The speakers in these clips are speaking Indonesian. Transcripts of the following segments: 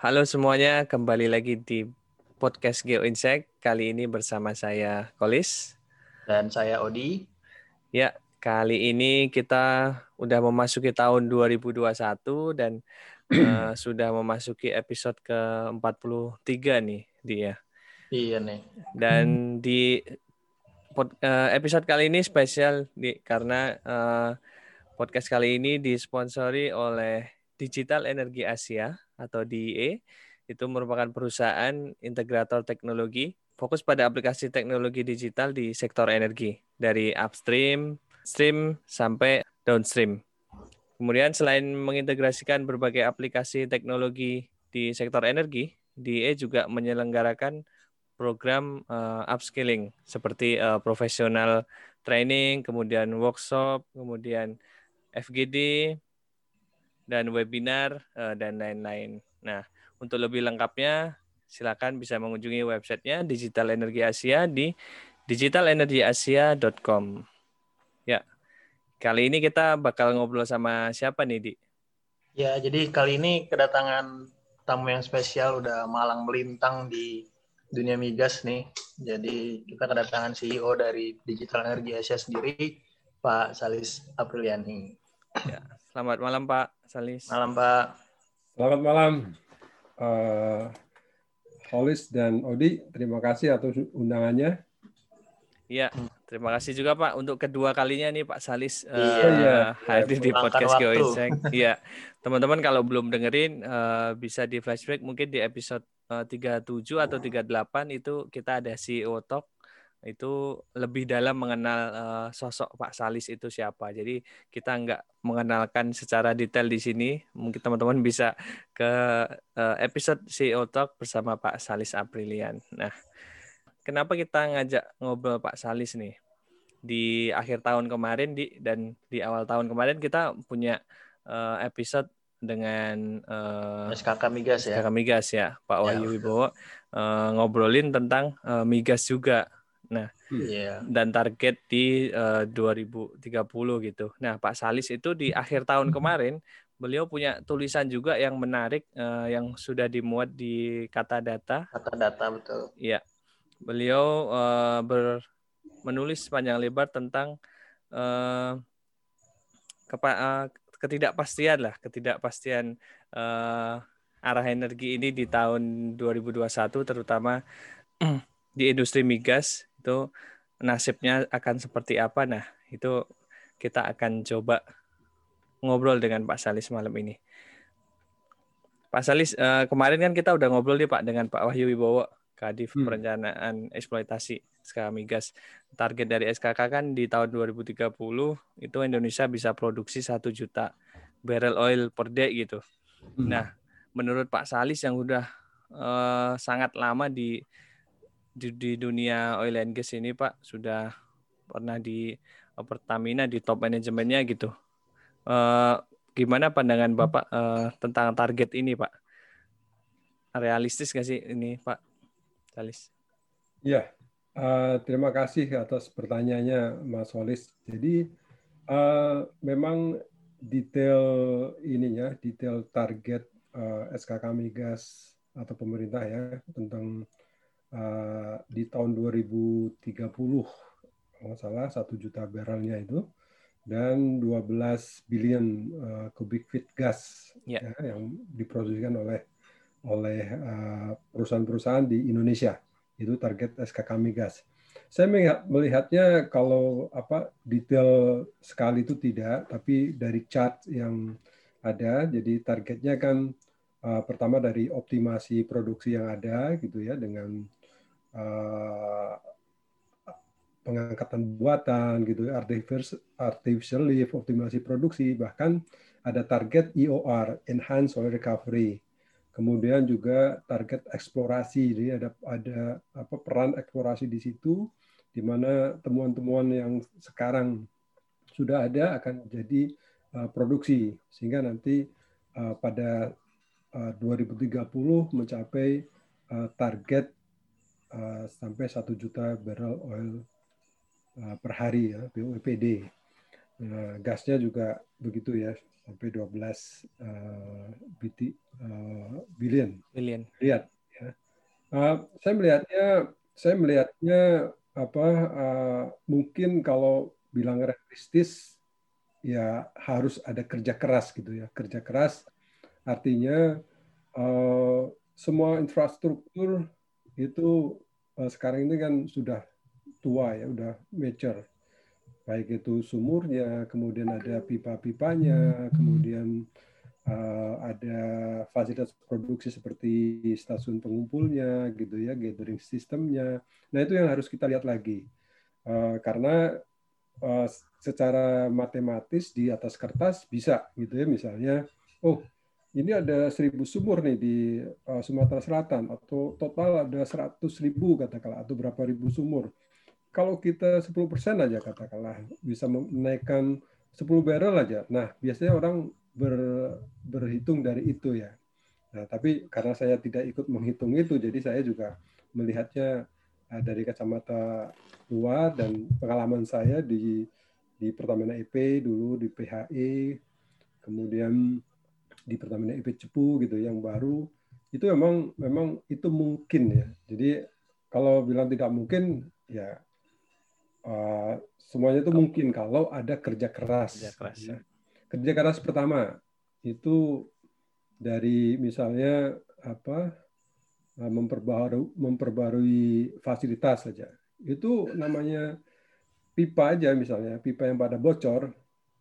Halo semuanya, kembali lagi di podcast Geo Insight. Kali ini bersama saya Kolis. Dan saya Odi. Ya, kali ini kita udah memasuki tahun 2021 dan uh, sudah memasuki episode ke-43 nih dia. Iya nih. Dan di uh, episode kali ini spesial di, karena uh, podcast kali ini disponsori oleh Digital Energi Asia atau DIE itu merupakan perusahaan integrator teknologi fokus pada aplikasi teknologi digital di sektor energi dari upstream, stream sampai downstream. Kemudian selain mengintegrasikan berbagai aplikasi teknologi di sektor energi, DIE juga menyelenggarakan program uh, upskilling seperti uh, profesional training, kemudian workshop, kemudian FGD, dan webinar uh, dan lain-lain. Nah, untuk lebih lengkapnya silakan bisa mengunjungi websitenya Digital Energi Asia di digitalenergiasia.com. Ya, kali ini kita bakal ngobrol sama siapa nih, Di? Ya, jadi kali ini kedatangan tamu yang spesial udah malang melintang di dunia migas nih. Jadi kita kedatangan CEO dari Digital Energi Asia sendiri, Pak Salis Apriliani. Ya, selamat malam Pak. Salis. Malam Pak. Selamat malam. Uh, Holis dan Odi, terima kasih atas undangannya. Iya, terima kasih juga Pak untuk kedua kalinya nih Pak Salis uh, iya, hadir di podcast Geoinsight. Iya, teman-teman kalau belum dengerin uh, bisa di flashback mungkin di episode uh, 37 atau 38 itu kita ada CEO Talk itu lebih dalam mengenal uh, sosok Pak Salis itu siapa. Jadi kita nggak mengenalkan secara detail di sini. Mungkin teman-teman bisa ke uh, episode CEO Talk bersama Pak Salis Aprilian. Nah, kenapa kita ngajak ngobrol Pak Salis nih? Di akhir tahun kemarin di dan di awal tahun kemarin kita punya uh, episode dengan uh, SKK Migas ya. SKK Migas ya, Pak Wahyu ya, Wibowo uh, ngobrolin tentang uh, migas juga Nah, yeah. dan target di uh, 2030 gitu. Nah, Pak Salis itu di akhir tahun kemarin beliau punya tulisan juga yang menarik uh, yang sudah dimuat di kata data. Kata data betul. Iya. Beliau uh, ber menulis panjang lebar tentang uh, kepa, uh, ketidakpastian lah, ketidakpastian uh, arah energi ini di tahun 2021 terutama di industri migas itu nasibnya akan seperti apa. Nah, itu kita akan coba ngobrol dengan Pak Salis malam ini. Pak Salis, uh, kemarin kan kita udah ngobrol nih Pak dengan Pak Wahyu Wibowo, Kadif hmm. Perencanaan Eksploitasi SKK Migas. Target dari SKK kan di tahun 2030 itu Indonesia bisa produksi satu juta barrel oil per day gitu. Hmm. Nah, menurut Pak Salis yang udah uh, sangat lama di di, di dunia oil and gas ini Pak sudah pernah di uh, Pertamina di top manajemennya gitu. Uh, gimana pandangan Bapak uh, tentang target ini Pak? Realistis nggak sih ini Pak Salis? Ya, uh, terima kasih atas pertanyaannya Mas Walis. Jadi uh, memang detail ininya, detail target uh, SKK Migas atau pemerintah ya tentang uh, di tahun 2030 kalau salah satu juta barrelnya itu dan 12 billion uh, cubic feet gas yeah. ya, yang diproduksikan oleh oleh uh, perusahaan-perusahaan di Indonesia itu target SKK Migas. Saya melihatnya kalau apa detail sekali itu tidak, tapi dari chart yang ada, jadi targetnya kan uh, pertama dari optimasi produksi yang ada gitu ya dengan uh, pengangkatan buatan gitu artificial lift optimasi produksi bahkan ada target EOR enhance oil recovery. Kemudian juga target eksplorasi jadi ada ada apa peran eksplorasi di situ di mana temuan-temuan yang sekarang sudah ada akan jadi uh, produksi. Sehingga nanti uh, pada uh, 2030 mencapai uh, target uh, sampai satu juta barrel oil uh, per hari ya BOPD. Nah, gasnya juga begitu ya sampai 12 uh, BT uh, billion. Billion. Lihat ya. Uh, saya melihatnya saya melihatnya apa uh, mungkin kalau bilang realistis ya harus ada kerja keras gitu ya kerja keras artinya uh, semua infrastruktur itu uh, sekarang ini kan sudah tua ya udah mature. Baik itu sumurnya kemudian ada pipa-pipanya kemudian uh, ada fasilitas produksi seperti stasiun pengumpulnya gitu ya gathering sistemnya. Nah itu yang harus kita lihat lagi. Uh, karena uh, secara matematis di atas kertas bisa gitu ya misalnya oh ini ada seribu sumur nih di uh, Sumatera Selatan atau total ada seratus ribu katakanlah atau berapa ribu sumur. Kalau kita 10% aja katakanlah bisa menaikkan 10 barrel aja. Nah biasanya orang ber, berhitung dari itu ya. Nah tapi karena saya tidak ikut menghitung itu jadi saya juga melihatnya uh, dari kacamata luar dan pengalaman saya di di Pertamina EP dulu di PHE kemudian di Pertamina EP Cepu gitu yang baru itu memang memang itu mungkin ya. Jadi kalau bilang tidak mungkin ya uh, semuanya itu mungkin kalau ada kerja keras. Kerja keras ya. kerja keras pertama itu dari misalnya apa memperbarui memperbarui fasilitas saja. Itu namanya pipa aja misalnya, pipa yang pada bocor,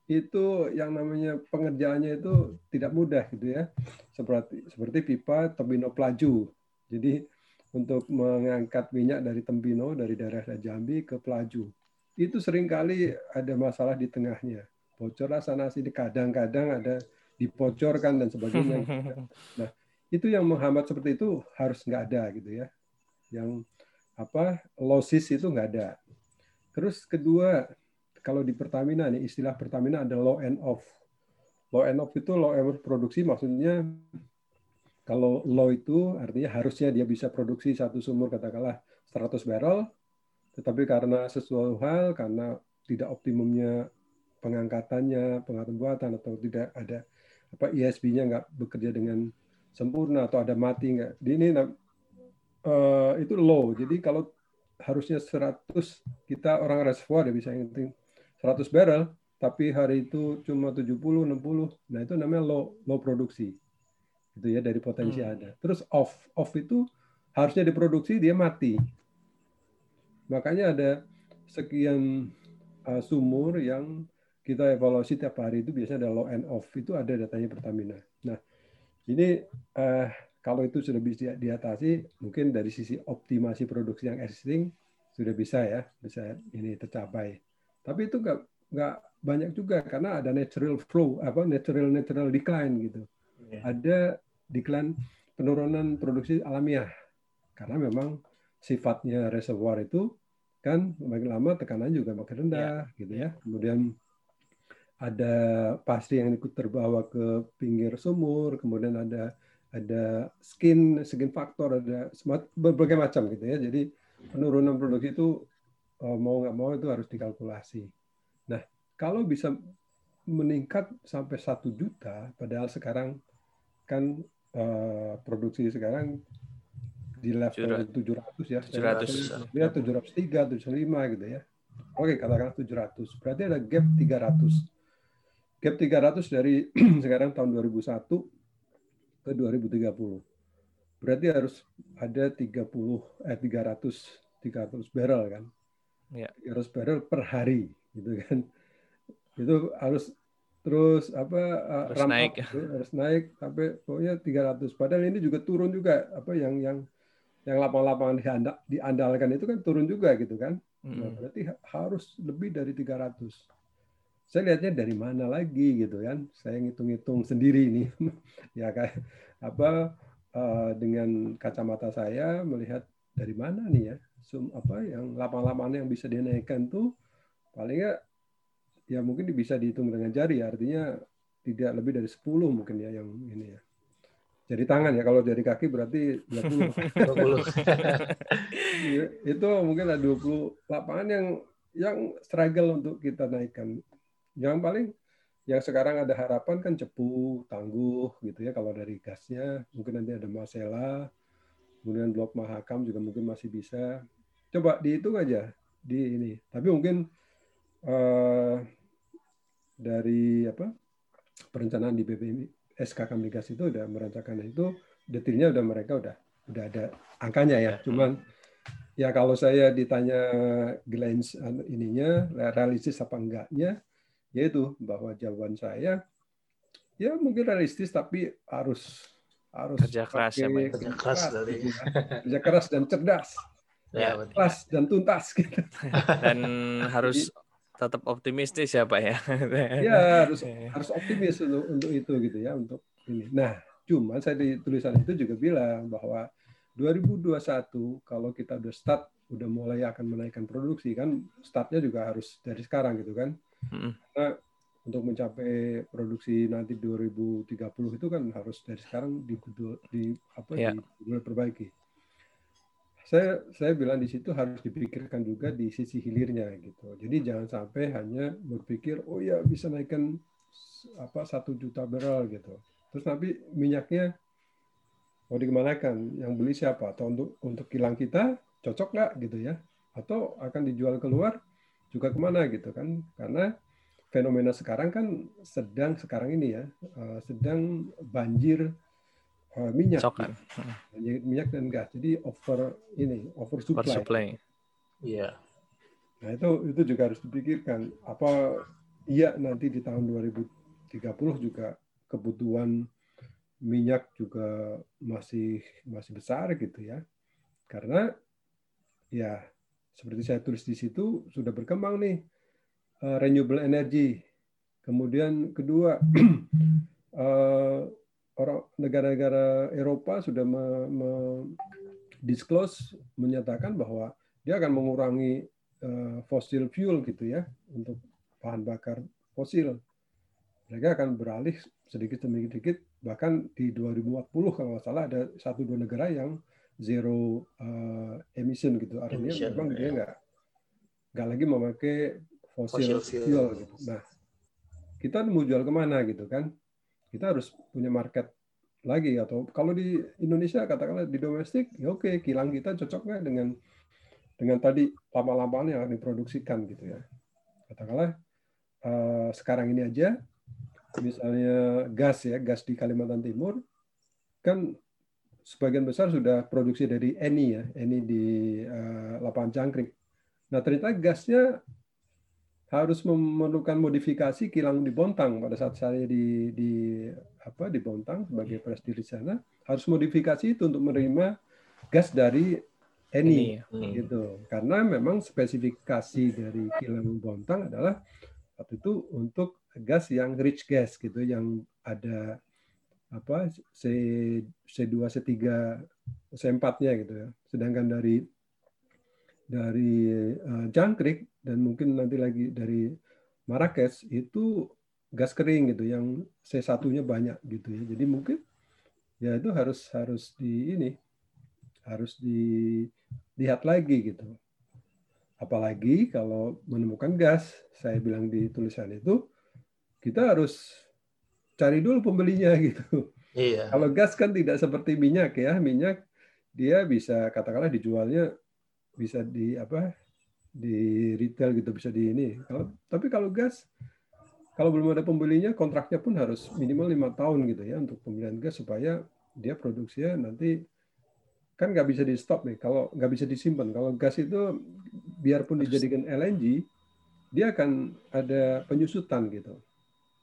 itu yang namanya pengerjaannya itu tidak mudah gitu ya. Seperti seperti pipa Tembino Pelaju. Jadi untuk mengangkat minyak dari Tembino dari daerah Jambi ke Pelaju. Itu sering kali ada masalah di tengahnya. Bocor sana sini kadang-kadang ada dipocorkan dan sebagainya. Nah, itu yang menghambat seperti itu harus nggak ada gitu ya. Yang apa losses itu nggak ada. Terus kedua, kalau di Pertamina nih istilah Pertamina ada low end off. Low end off itu low end produksi maksudnya kalau low itu artinya harusnya dia bisa produksi satu sumur katakanlah 100 barrel, tetapi karena sesuatu hal karena tidak optimumnya pengangkatannya, pengangkatan atau tidak ada apa ISB-nya nggak bekerja dengan sempurna atau ada mati nggak. Ini uh, itu low. Jadi kalau harusnya 100 kita orang reservoir ya bisa ngitung 100 barrel tapi hari itu cuma 70 60 nah itu namanya low low produksi. Itu ya dari potensi hmm. ada. Terus off off itu harusnya diproduksi dia mati. Makanya ada sekian uh, sumur yang kita evaluasi tiap hari itu biasanya ada low and off. Itu ada datanya Pertamina. Nah ini uh, kalau itu sudah bisa diatasi, mungkin dari sisi optimasi produksi yang existing sudah bisa ya, bisa ini tercapai. Tapi itu nggak nggak banyak juga karena ada natural flow, apa natural natural decline gitu. Yeah. Ada decline penurunan produksi alamiah karena memang sifatnya reservoir itu kan makin lama tekanan juga makin rendah yeah. gitu ya. Kemudian ada pasti yang ikut terbawa ke pinggir sumur, kemudian ada ada skin skin faktor ada berbagai macam gitu ya jadi penurunan produksi itu mau nggak mau itu harus dikalkulasi. Nah kalau bisa meningkat sampai satu juta padahal sekarang kan uh, produksi sekarang di level 700 ya 700 ya 703 705 gitu ya. Oke katakanlah 700 berarti ada gap 300 gap 300 dari sekarang tahun 2001 ke 2030. Berarti harus ada 30 eh 300 300 barrel kan. Ya. 300 barrel per hari gitu kan. Itu harus terus apa eh, harus naik up, ya. harus naik sampai pokoknya 300. Padahal ini juga turun juga apa yang yang yang lapang-lapangan diandal, diandalkan itu kan turun juga gitu kan. Nah, berarti harus lebih dari 300 saya lihatnya dari mana lagi gitu kan saya ngitung-ngitung sendiri ini ya kayak apa uh, dengan kacamata saya melihat dari mana nih ya sum apa yang lapang-lapangan yang bisa dinaikkan tuh paling nggak ya mungkin bisa dihitung dengan jari ya. Artinya tidak lebih dari 10 mungkin ya yang ini ya. Jadi tangan ya kalau dari kaki berarti 20 itu mungkin ada 20 lapangan yang yang struggle untuk kita naikkan. Yang paling yang sekarang ada harapan kan cepu, tangguh gitu ya kalau dari gasnya, mungkin nanti ada Masela, kemudian blok Mahakam juga mungkin masih bisa. Coba dihitung aja di ini. Tapi mungkin uh, dari apa perencanaan di BPM SKK Migas itu udah merancangkan itu detailnya udah mereka udah udah ada angkanya ya. Cuman ya kalau saya ditanya glance anu, ininya realistis apa enggaknya yaitu bahwa jawaban saya ya mungkin realistis tapi harus harus kerja keras ya, kerja keras, keras dari gitu ya. kerja keras dan cerdas. Ya, keras dan tuntas gitu. Dan harus tetap optimistis ya pak ya. Ya harus harus optimis untuk untuk itu gitu ya untuk ini. Nah cuma saya di tulisan itu juga bilang bahwa 2021 kalau kita udah start udah mulai akan menaikkan produksi kan startnya juga harus dari sekarang gitu kan. Mm. Karena untuk mencapai produksi nanti 2030 itu kan harus dari sekarang di, di apa yeah. di, diperbaiki. Saya saya bilang di situ harus dipikirkan juga di sisi hilirnya gitu. Jadi jangan sampai hanya berpikir oh ya bisa naikkan apa satu juta barrel gitu. Terus nanti minyaknya mau dikemanakan? Yang beli siapa? Atau untuk untuk kilang kita cocok nggak gitu ya? Atau akan dijual keluar juga ke mana gitu kan karena fenomena sekarang kan sedang sekarang ini ya uh, sedang banjir uh, minyak Sokan. banjir minyak dan gas jadi over ini over supply. Over supply. Iya. Nah itu itu juga harus dipikirkan apa iya nanti di tahun 2030 juga kebutuhan minyak juga masih masih besar gitu ya karena ya seperti saya tulis di situ sudah berkembang nih uh, renewable energy. Kemudian kedua uh, orang negara-negara Eropa sudah me, me disclose menyatakan bahwa dia akan mengurangi uh, fossil fuel gitu ya untuk bahan bakar fosil. Mereka akan beralih sedikit demi sedikit bahkan di 2040 kalau nggak salah ada satu dua negara yang zero uh, emission gitu. Artinya emission, memang ya. dia nggak nggak lagi memakai fossil, fuel, fuel gitu. Nah, kita mau jual ke mana gitu kan? Kita harus punya market lagi atau kalau di Indonesia katakanlah di domestik ya oke kilang kita cocok nggak dengan dengan tadi lama-lamaan yang diproduksikan gitu ya katakanlah uh, sekarang ini aja misalnya gas ya gas di Kalimantan Timur kan sebagian besar sudah produksi dari Eni ya, Eni di uh, lapangan Cangkrik. Nah ternyata gasnya harus memerlukan modifikasi kilang di Bontang pada saat saya di di apa di Bontang sebagai presiden di sana harus modifikasi itu untuk menerima gas dari Eni hmm. gitu karena memang spesifikasi dari kilang Bontang adalah waktu itu untuk gas yang rich gas gitu yang ada apa C C2 C3 C4-nya gitu ya. Sedangkan dari dari uh, jangkrik dan mungkin nanti lagi dari Marrakesh itu gas kering gitu yang C1-nya banyak gitu ya. Jadi mungkin ya itu harus harus di ini harus dilihat lagi gitu. Apalagi kalau menemukan gas, saya bilang di tulisan itu kita harus cari dulu pembelinya gitu. Iya. Kalau gas kan tidak seperti minyak ya, minyak dia bisa katakanlah dijualnya bisa di apa di retail gitu bisa di ini. Kalau tapi kalau gas kalau belum ada pembelinya kontraknya pun harus minimal lima tahun gitu ya untuk pembelian gas supaya dia produksinya nanti kan nggak bisa di stop nih kalau nggak bisa disimpan kalau gas itu biarpun dijadikan LNG dia akan ada penyusutan gitu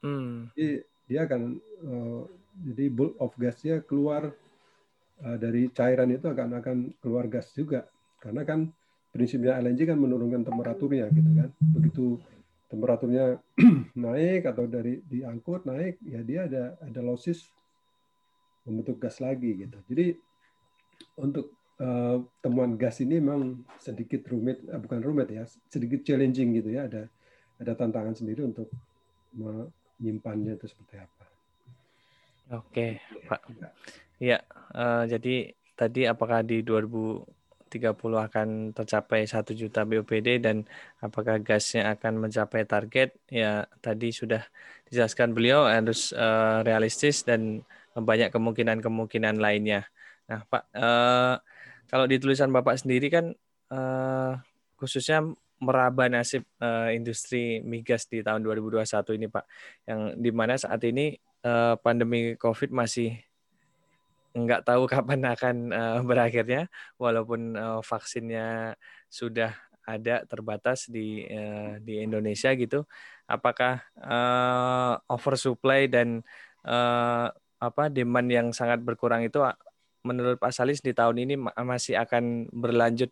hmm. jadi dia akan uh, jadi bulk of gasnya keluar uh, dari cairan itu akan akan keluar gas juga karena kan prinsipnya LNG kan menurunkan temperaturnya gitu kan begitu temperaturnya naik atau dari diangkut naik ya dia ada ada losses membentuk gas lagi gitu jadi untuk uh, temuan gas ini memang sedikit rumit uh, bukan rumit ya sedikit challenging gitu ya ada ada tantangan sendiri untuk menyimpannya itu seperti apa. Oke, Pak. Ya, uh, jadi tadi apakah di 2030 akan tercapai 1 juta BOPD dan apakah gasnya akan mencapai target ya tadi sudah dijelaskan beliau harus uh, realistis dan banyak kemungkinan-kemungkinan lainnya. Nah, Pak uh, kalau di tulisan Bapak sendiri kan uh, khususnya meraba nasib uh, industri migas di tahun 2021 ini Pak yang di mana saat ini uh, pandemi COVID masih nggak tahu kapan akan uh, berakhirnya walaupun uh, vaksinnya sudah ada terbatas di uh, di Indonesia gitu apakah uh, oversupply dan uh, apa demand yang sangat berkurang itu menurut Pak Salis di tahun ini masih akan berlanjut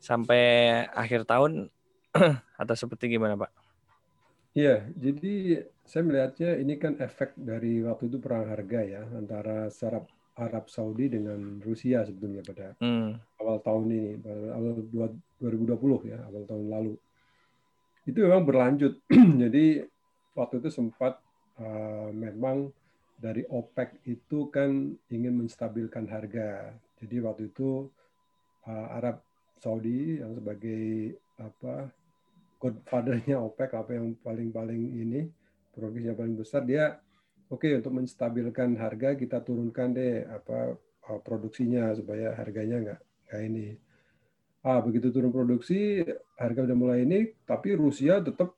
sampai akhir tahun atau seperti gimana Pak? Iya, jadi saya melihatnya ini kan efek dari waktu itu perang harga ya antara serap Arab Saudi dengan Rusia sebetulnya pada hmm. awal tahun ini, awal 2020 ya, awal tahun lalu. Itu memang berlanjut. Jadi waktu itu sempat uh, memang dari OPEC itu kan ingin menstabilkan harga. Jadi waktu itu uh, Arab Saudi yang sebagai apa godfathernya OPEC apa yang paling-paling ini produksinya paling besar dia oke okay, untuk menstabilkan harga kita turunkan deh apa uh, produksinya supaya harganya nggak nggak ini. Ah begitu turun produksi harga udah mulai ini, tapi Rusia tetap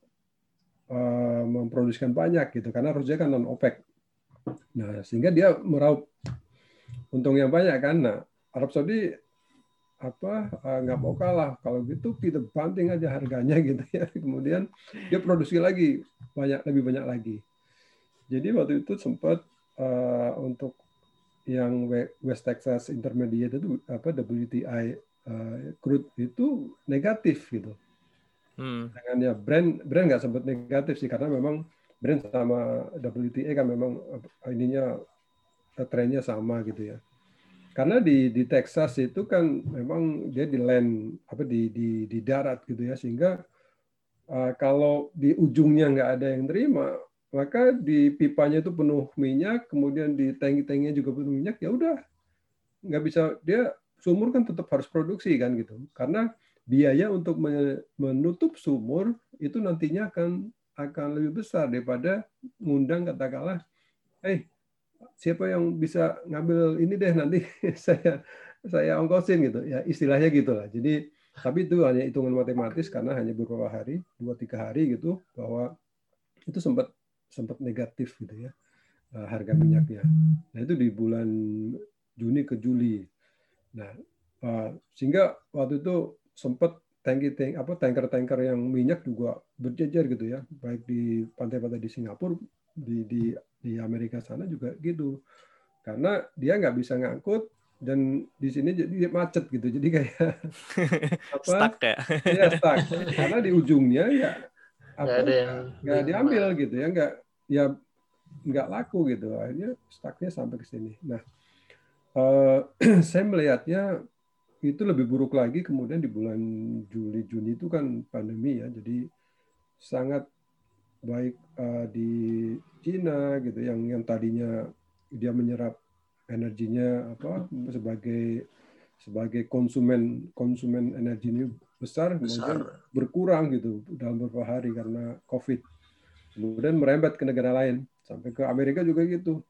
uh, memproduksikan banyak gitu karena Rusia kan non OPEC. Nah sehingga dia meraup untung yang banyak kan. Nah Arab Saudi apa uh, nggak mau kalah kalau gitu kita banting aja harganya gitu ya kemudian dia produksi lagi banyak lebih banyak lagi jadi waktu itu sempat uh, untuk yang West Texas Intermediate itu apa WTI uh, eh, crude itu negatif gitu. Hmm. Dengan ya brand brand nggak sempat negatif sih karena memang brand sama WTI kan memang ininya trennya sama gitu ya. Karena di di Texas itu kan memang dia di land apa di di di darat gitu ya sehingga uh, kalau di ujungnya nggak ada yang terima maka di pipanya itu penuh minyak, kemudian di tangki-tangkinya juga penuh minyak, ya udah. Nggak bisa dia sumur kan tetap harus produksi kan gitu, karena biaya untuk menutup sumur itu nantinya akan akan lebih besar daripada ngundang katakanlah, eh siapa yang bisa ngambil ini deh nanti saya saya ongkosin gitu. Ya istilahnya gitulah. Jadi tapi itu hanya hitungan matematis karena hanya beberapa hari dua tiga hari gitu bahwa itu sempat sempat negatif gitu ya eh, harga minyaknya. Nah itu di bulan Juni ke Juli. Nah eh, sehingga waktu itu sempat tangki tank apa tanker-tanker yang minyak juga berjejer gitu ya, baik di pantai-pantai di Singapura, di di di Amerika sana juga gitu. Karena dia nggak bisa ngangkut dan di sini jadi macet gitu. Jadi kayak apa? Stuck ya. Ya stuck. Karena di ujungnya ya apa nggak diambil gitu ya nggak ya nggak laku gitu. Akhirnya stucknya sampai ke sini. Nah uh, saya melihatnya itu lebih buruk lagi kemudian di bulan Juli Juni itu kan pandemi ya. Jadi sangat baik uh, di Cina gitu yang yang tadinya dia menyerap energinya apa sebagai sebagai konsumen konsumen energi ini besar, besar. berkurang gitu dalam beberapa hari karena COVID. Kemudian merembet ke negara lain sampai ke Amerika juga gitu.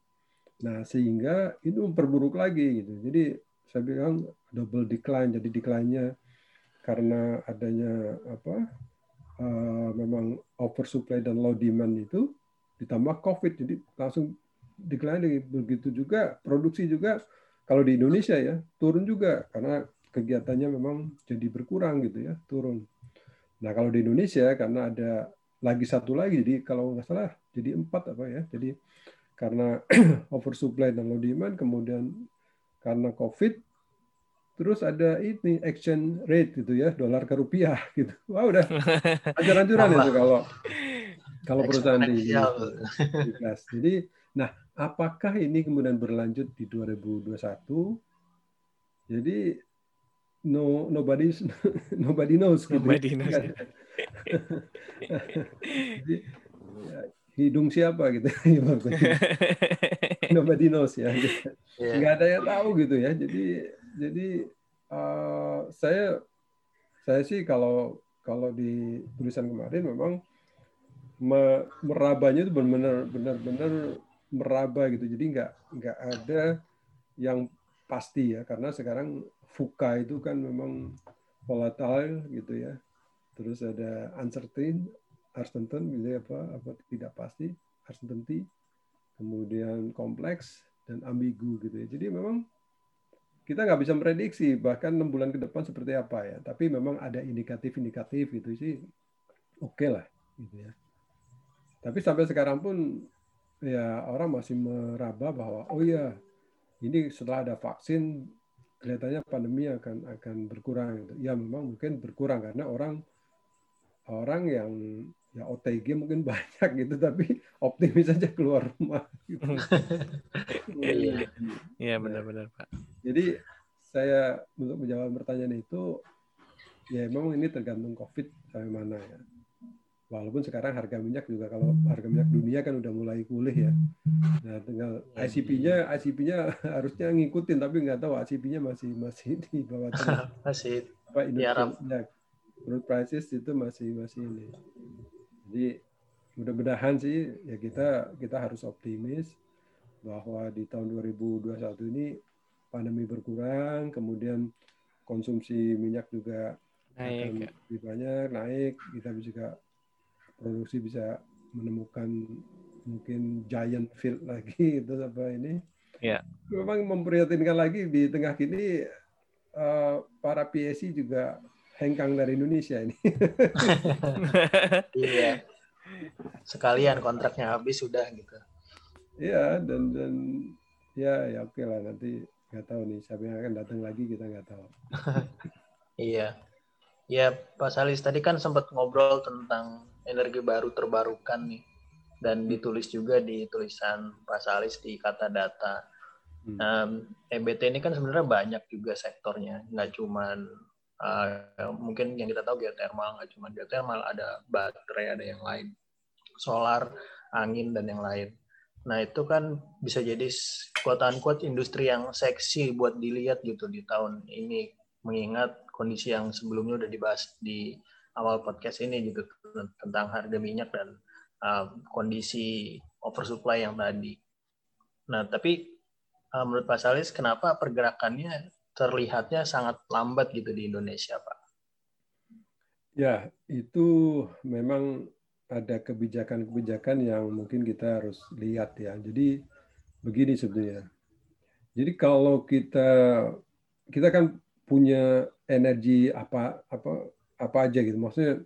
Nah sehingga itu memperburuk lagi gitu. Jadi saya bilang double decline. Jadi decline-nya karena adanya apa uh, memang oversupply dan low demand itu ditambah COVID. Jadi langsung decline begitu juga produksi juga kalau di Indonesia ya turun juga karena kegiatannya memang jadi berkurang gitu ya, turun. Nah kalau di Indonesia karena ada lagi satu lagi, jadi kalau nggak salah jadi empat apa ya, jadi karena oversupply dan low demand, kemudian karena COVID, terus ada ini exchange rate gitu ya, dolar ke rupiah gitu. Wah udah ajar-ajaran itu kalau kalau perusahaan di, di Jadi, nah apakah ini kemudian berlanjut di 2021? Jadi no nobody nobody knows gitu. Nobody knows. Jadi, ya, hidung siapa gitu nobody knows ya yeah. nggak ada yang tahu gitu ya jadi jadi uh, saya saya sih kalau kalau di tulisan kemarin memang me, merabanya itu benar-benar benar-benar meraba gitu. Jadi nggak nggak ada yang pasti ya karena sekarang VUCA itu kan memang volatile gitu ya. Terus ada uncertain, uncertain gitu ya, apa apa tidak pasti, uncertainty, kemudian kompleks dan ambigu gitu ya. Jadi memang kita nggak bisa prediksi bahkan enam bulan ke depan seperti apa ya. Tapi memang ada indikatif-indikatif itu sih oke okay lah gitu ya. Tapi sampai sekarang pun ya orang masih meraba bahwa oh ya ini setelah ada vaksin kelihatannya pandemi akan akan berkurang. Gitu. Ya memang mungkin berkurang karena orang orang yang ya OTG mungkin banyak gitu tapi optimis saja keluar rumah. Gitu. Iya, iya benar-benar Pak. Jadi saya untuk menjawab pertanyaan itu ya memang ini tergantung COVID sampai mana ya. Walaupun sekarang harga minyak juga kalau harga minyak dunia kan udah mulai pulih ya. Nah, tinggal ICP-nya ICP-nya harusnya ngikutin tapi nggak tahu ICP-nya masih masih di bawah masih apa Indonesia crude prices itu masih masih ini. Jadi mudah-mudahan sih ya kita kita harus optimis bahwa di tahun 2021 ini pandemi berkurang, kemudian konsumsi minyak juga naik, akan ya. lebih banyak, naik, kita juga produksi bisa menemukan mungkin giant field lagi itu apa ini. Ya. Memang memprihatinkan lagi di tengah kini uh, para PSC juga hengkang dari Indonesia ini. iya. Sekalian kontraknya habis sudah gitu. Iya dan dan ya ya oke lah nanti nggak tahu nih siapa yang akan datang lagi kita nggak tahu. iya, ya Pak Salis tadi kan sempat ngobrol tentang energi baru terbarukan nih dan ditulis juga di tulisan Pak Salis di kata data. Hmm. Um, EBT ini kan sebenarnya banyak juga sektornya, nggak cuman uh, mungkin yang kita tahu geothermal, nggak cuma geothermal, ada baterai, ada yang lain, solar, angin dan yang lain. Nah itu kan bisa jadi quote-unquote industri yang seksi buat dilihat gitu di tahun ini mengingat kondisi yang sebelumnya udah dibahas di awal podcast ini gitu tentang harga minyak dan uh, kondisi oversupply yang tadi. Nah tapi uh, menurut Pak Salis kenapa pergerakannya terlihatnya sangat lambat gitu di Indonesia Pak? Ya itu memang ada kebijakan-kebijakan yang mungkin kita harus lihat ya. Jadi begini sebenarnya. Jadi kalau kita kita kan punya energi apa apa apa aja gitu. Maksudnya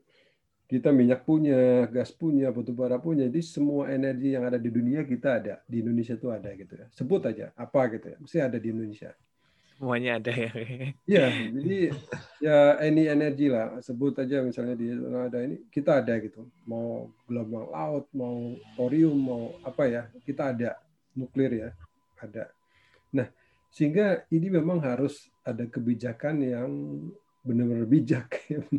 kita minyak punya, gas punya, batu bara punya. Jadi semua energi yang ada di dunia kita ada. Di Indonesia itu ada gitu ya. Sebut aja apa gitu ya. Mesti ada di Indonesia semuanya ada ya. Iya, jadi ya any energy lah. Sebut aja misalnya di ada ini kita ada gitu. Mau gelombang laut, mau thorium, mau apa ya, kita ada nuklir ya, ada. Nah, sehingga ini memang harus ada kebijakan yang benar-benar bijak.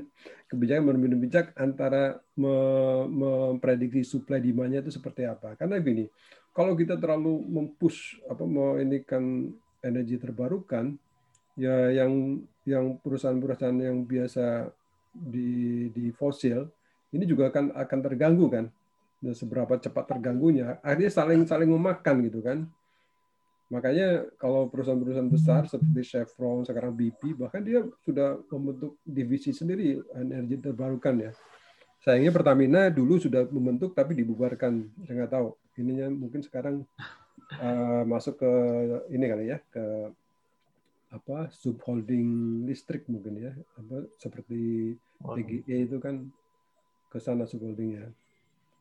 kebijakan benar-benar bijak antara memprediksi supply demand-nya itu seperti apa. Karena gini, kalau kita terlalu mempush apa mau ini kan energi terbarukan ya yang yang perusahaan-perusahaan yang biasa di di fosil ini juga akan akan terganggu kan dan seberapa cepat terganggunya akhirnya saling saling memakan gitu kan makanya kalau perusahaan-perusahaan besar seperti Chevron sekarang BP bahkan dia sudah membentuk divisi sendiri energi terbarukan ya. Sayangnya Pertamina dulu sudah membentuk tapi dibubarkan. Saya nggak tahu ininya mungkin sekarang uh, masuk ke ini kali ya ke apa subholding listrik mungkin ya. Apa seperti PGE itu kan ke sana subholdingnya.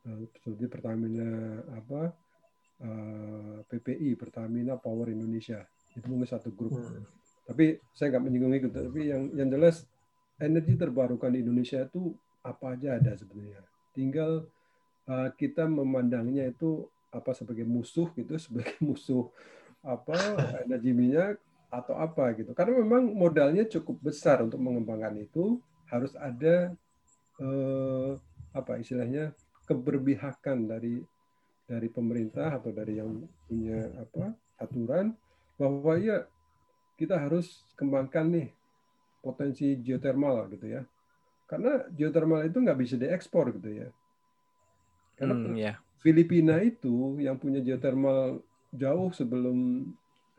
Uh, seperti Pertamina apa uh, eh, PPI Pertamina Power Indonesia. Itu mungkin satu grup. Hmm. tapi saya nggak menyinggung itu. Tapi yang yang jelas energi terbarukan di Indonesia itu apa aja ada sebenarnya. Tinggal uh, kita memandangnya itu apa sebagai musuh gitu sebagai musuh apa energi minyak atau apa gitu. Karena memang modalnya cukup besar untuk mengembangkan itu harus ada eh, apa istilahnya keberpihakan dari dari pemerintah atau dari yang punya apa aturan bahwa ya kita harus kembangkan nih potensi geothermal gitu ya. Karena geothermal itu nggak bisa diekspor gitu ya. Karena Hmm, ya. Filipina itu yang punya geothermal jauh sebelum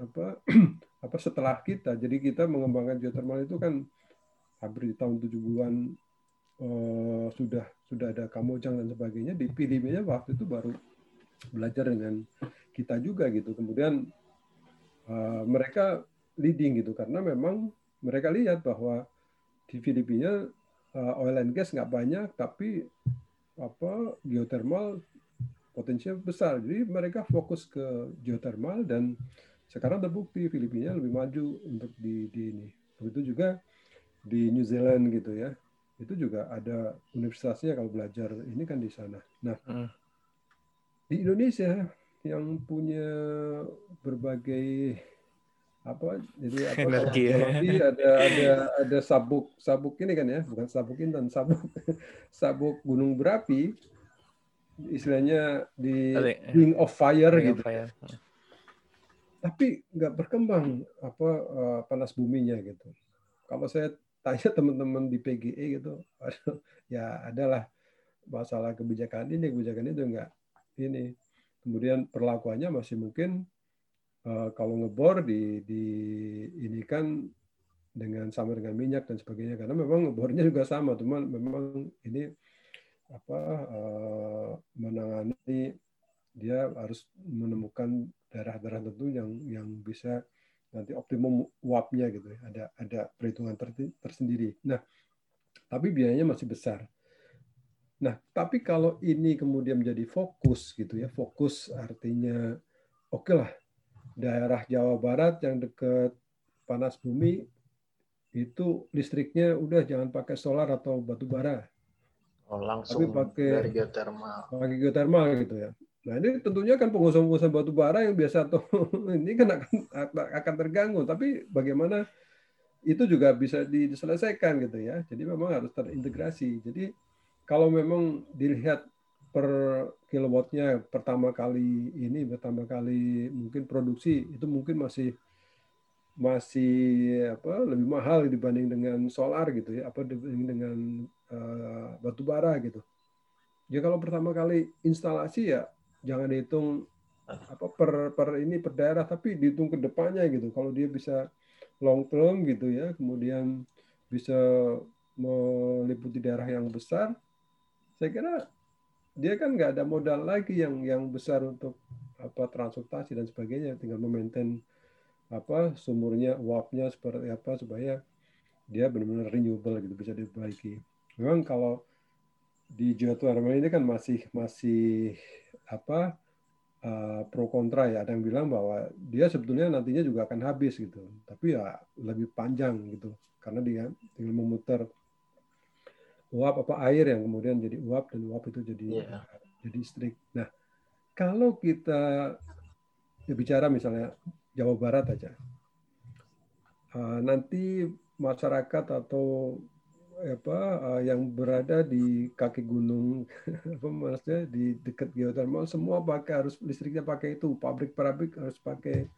apa apa setelah kita. Jadi kita mengembangkan geothermal itu kan hampir di tahun 70-an eh, sudah sudah ada Kamojang dan sebagainya. Di Filipina waktu itu baru belajar dengan kita juga gitu. Kemudian eh, mereka leading gitu karena memang mereka lihat bahwa di Filipina eh, oil and gas nggak banyak tapi apa geothermal potensinya besar. Jadi mereka fokus ke geothermal dan sekarang terbukti Filipina lebih maju untuk di, di ini. Begitu juga di New Zealand gitu ya. Itu juga ada universitasnya kalau belajar ini kan di sana. Nah, Hmm. Di Indonesia yang punya berbagai apa jadi apa Energi ya. ada ada ada sabuk sabuk ini kan ya bukan sabuk intan sabuk sabuk gunung berapi istilahnya di Kali. ring of fire Ring gitu of fire. tapi nggak berkembang apa eh, panas buminya gitu. Kalau saya tanya teman-teman di PGE gitu, ya adalah masalah kebijakan ini, kebijakan itu nggak ini. Kemudian perlakuannya masih mungkin eh, kalau ngebor di di ini kan dengan sama dengan minyak dan sebagainya karena memang ngebornya juga sama, cuman memang ini apa eh, menangani dia harus menemukan daerah-daerah tertentu yang yang bisa nanti optimum uapnya gitu ya. Ada ada perhitungan ter- tersendiri. Nah, tapi biayanya masih besar. Nah, tapi kalau ini kemudian menjadi fokus gitu ya, fokus artinya oke lah daerah Jawa Barat yang dekat panas bumi itu listriknya udah jangan pakai solar atau batu bara, Oh, langsung Tapi pakai- dari geothermal. pakai geothermal gitu ya. Nah ini tentunya kan pengusaha-pengusaha batu bara yang biasa tuh ini kan akan akan terganggu. Tapi bagaimana itu juga bisa diselesaikan gitu ya. Jadi memang harus terintegrasi. Jadi kalau memang dilihat per kilowattnya pertama kali ini pertama kali mungkin produksi itu mungkin masih masih apa lebih mahal dibanding dengan solar gitu ya apa dibanding dengan eh, batu bara gitu. Ya kalau pertama kali instalasi ya jangan dihitung apa per per ini per daerah tapi dihitung ke depannya gitu. Kalau dia bisa long term gitu ya, kemudian bisa meliputi daerah yang besar, saya kira dia kan nggak ada modal lagi yang yang besar untuk apa transportasi dan sebagainya, tinggal memaintain apa sumurnya, uapnya seperti apa supaya dia benar-benar renewable gitu bisa diperbaiki. Memang kalau di geothermal ini kan masih masih apa uh, pro kontra ya. Ada yang bilang bahwa dia sebetulnya nantinya juga akan habis gitu. Tapi ya lebih panjang gitu. Karena dia tinggal memutar uap apa air yang kemudian jadi uap dan uap itu jadi Iya. jadi listrik. Nah kalau kita ya bicara misalnya Jawa Barat aja uh, nanti masyarakat atau apa uh, yang berada di kaki gunung apa maksudnya di dekat geothermal semua pakai harus listriknya pakai itu pabrik-pabrik harus pakai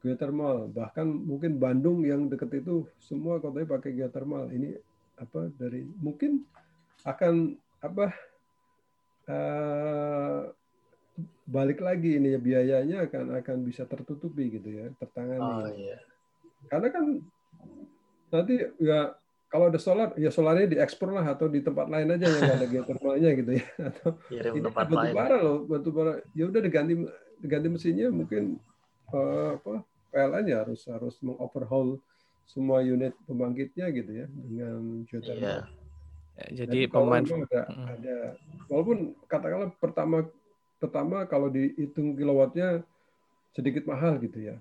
geothermal bahkan mungkin Bandung yang dekat itu semua kotanya pakai geothermal ini apa dari mungkin akan apa uh, balik lagi ini ya biayanya akan akan bisa tertutupi gitu ya tertangani Oh iya. karena kan nanti ya kalau ada solar ya solarnya diekspor lah atau di tempat lain aja yang ada geothermalnya gitu ya atau Kirim ini tempat batu lain. bara loh batu bara ya udah diganti diganti mesinnya mungkin eh, apa PLN ya harus harus mengoverhaul semua unit pembangkitnya gitu ya dengan Iya. geothermal. Ya, jadi kalau pemanfaat memang ada, Mm. ada walaupun katakanlah pertama pertama kalau dihitung kilowattnya sedikit mahal gitu ya.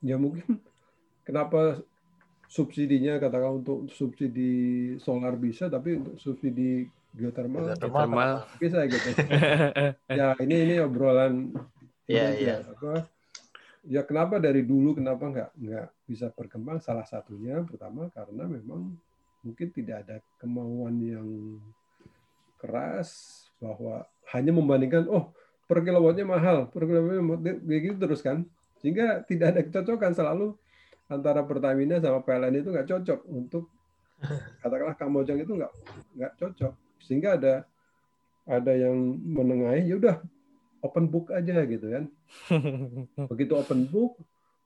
Ya mungkin kenapa subsidinya katakan untuk subsidi solar bisa tapi untuk subsidi geothermal Geothermal bisa gitu. ya ini ini obrolan Iya, aja, iya. apa ya kenapa dari dulu kenapa nggak nggak bisa berkembang salah satunya pertama karena memang mungkin tidak ada kemauan yang keras bahwa hanya membandingkan oh per kilowattnya mahal per kilowattnya mahal, kayak gitu terus kan. Sehingga tidak ada kecocokan selalu antara Pertamina sama PLN itu nggak cocok untuk katakanlah Kamojang itu nggak nggak cocok. Sehingga ada ada yang menengahi ya udah open book aja gitu kan. Begitu open book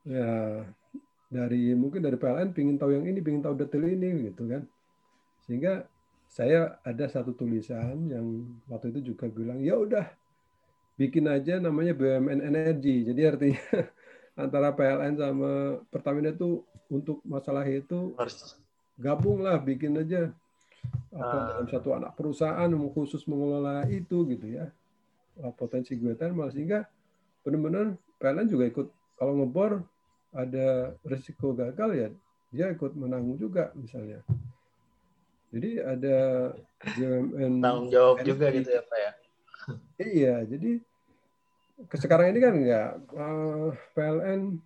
ya dari mungkin dari PLN pingin tahu yang ini pingin tahu detail ini gitu kan. Sehingga saya ada satu tulisan yang waktu itu juga bilang ya udah bikin aja namanya BUMN Energi jadi artinya antara PLN sama Pertamina itu untuk masalah itu gabunglah bikin aja. Apa ah. dalam satu anak perusahaan khusus mengelola itu gitu ya. Potensi geothermal sehingga benar-benar PLN juga ikut. Kalau ngebor ada risiko gagal ya dia ikut menanggung juga misalnya jadi ada BUMN tanggung jawab juga gitu ya Pak ya iya jadi sekarang ini kan enggak uh, PLN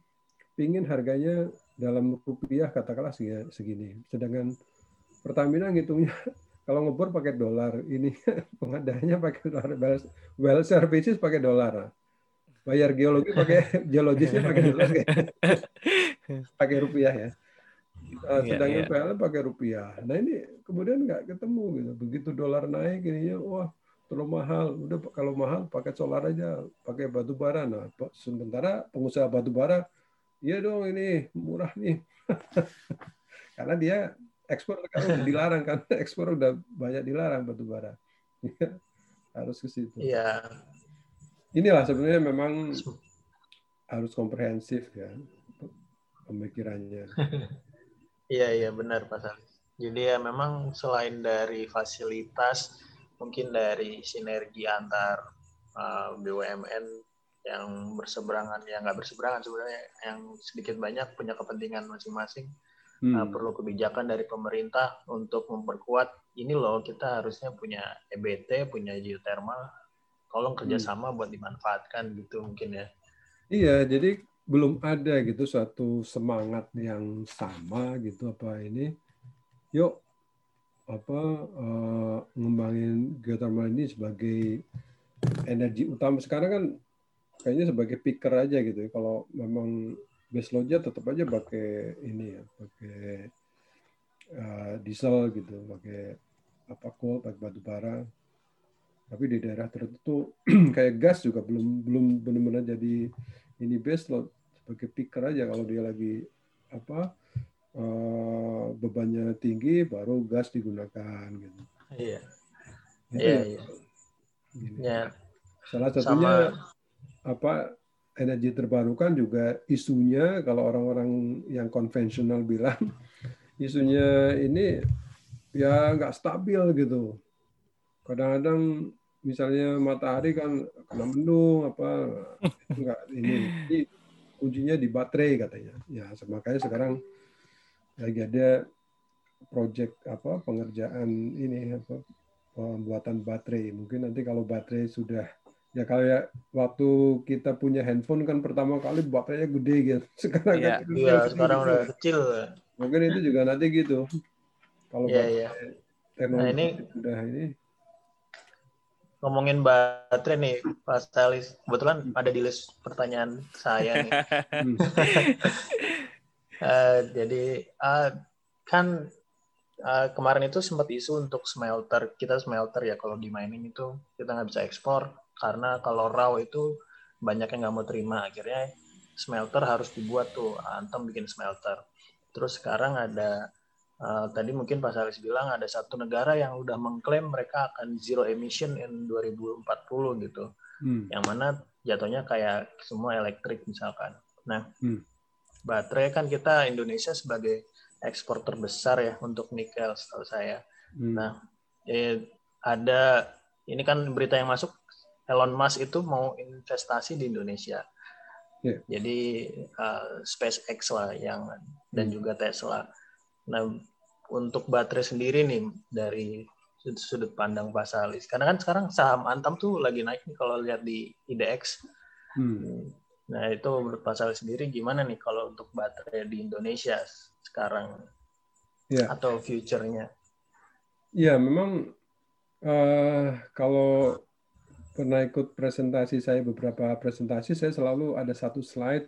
pingin harganya dalam rupiah katakanlah segini. Sedangkan Pertamina ngitungnya kalau ngebor pakai dolar, ini pengadanya pakai dolar, well services pakai dolar. Bayar geologi pakai geologisnya pakai dolar pakai rupiah ya. Uh, sedangkan yeah, yeah. PLN pakai rupiah. Nah ini kemudian nggak ketemu gitu. Begitu dolar naik ininya, wah terlalu mahal. Udah kalau mahal pakai solar aja, pakai batu bara. Nah, sementara pengusaha batu bara, iya dong ini murah nih. Karena dia ekspor kan udah dilarang kan, ekspor udah banyak dilarang batu bara. harus ke situ. Iya. Inilah sebenarnya memang harus komprehensif ya pemikirannya. Iya iya benar Pak Salis. Jadi ya memang selain dari fasilitas mungkin dari sinergi antar uh, BUMN yang berseberangan yang nggak berseberangan sebenarnya yang sedikit banyak punya kepentingan masing-masing hmm. uh, perlu kebijakan dari pemerintah untuk memperkuat ini loh kita harusnya punya EBT punya geothermal tolong hmm. kerjasama hmm. buat dimanfaatkan gitu mungkin ya iya jadi belum ada gitu suatu semangat yang sama gitu apa ini yuk apa uh, ngembangin geothermal ini sebagai energi utama sekarang kan kayaknya sebagai picker aja gitu ya. Kalau memang base loadnya tetap aja pakai ini ya, pakai uh, diesel gitu, pakai apa coal, pakai batu bara. Tapi di daerah tertentu kayak gas juga belum belum benar-benar jadi ini base load sebagai picker aja kalau dia lagi apa Eh, bebannya tinggi baru gas digunakan gitu. Iya. Iya, iya. Ya. Salah satunya Sama... apa energi terbarukan juga isunya kalau orang-orang yang konvensional bilang isunya ini ya nggak stabil gitu. Kadang-kadang misalnya matahari kan kena mendung apa enggak ini, ini kuncinya di baterai katanya. Ya makanya sekarang lagi ada project apa pengerjaan ini apa pembuatan baterai. Mungkin nanti kalau baterai sudah ya kalau ya waktu kita punya handphone kan pertama kali baterainya gede gitu. Sekarang ya, kan iya, sekarang udah kecil. Mungkin itu juga nanti gitu. Kalau ya, baterai ya. teknologi nah, ini sudah ini ngomongin baterai nih Pak Stalis. Kebetulan ada di list pertanyaan saya nih. Uh, jadi uh, kan uh, kemarin itu sempat isu untuk smelter kita smelter ya kalau di mining itu kita nggak bisa ekspor karena kalau raw itu banyak yang nggak mau terima akhirnya smelter harus dibuat tuh Antam bikin smelter terus sekarang ada uh, tadi mungkin Pak Saris bilang ada satu negara yang udah mengklaim mereka akan zero emission in 2040 gitu hmm. yang mana jatuhnya kayak semua elektrik misalkan nah hmm baterai kan kita Indonesia sebagai ekspor terbesar ya untuk nikel setahu saya. Hmm. Nah, eh, ada ini kan berita yang masuk Elon Musk itu mau investasi di Indonesia. Yeah. Jadi uh, SpaceX lah yang dan hmm. juga Tesla. Nah, untuk baterai sendiri nih dari sudut, pandang Pak Salis. Karena kan sekarang saham Antam tuh lagi naik nih kalau lihat di IDX. Hmm. Nah, itu menurut Pak Salih sendiri gimana nih kalau untuk baterai di Indonesia sekarang ya. atau future-nya? Ya, memang uh, kalau pernah ikut presentasi saya beberapa presentasi saya selalu ada satu slide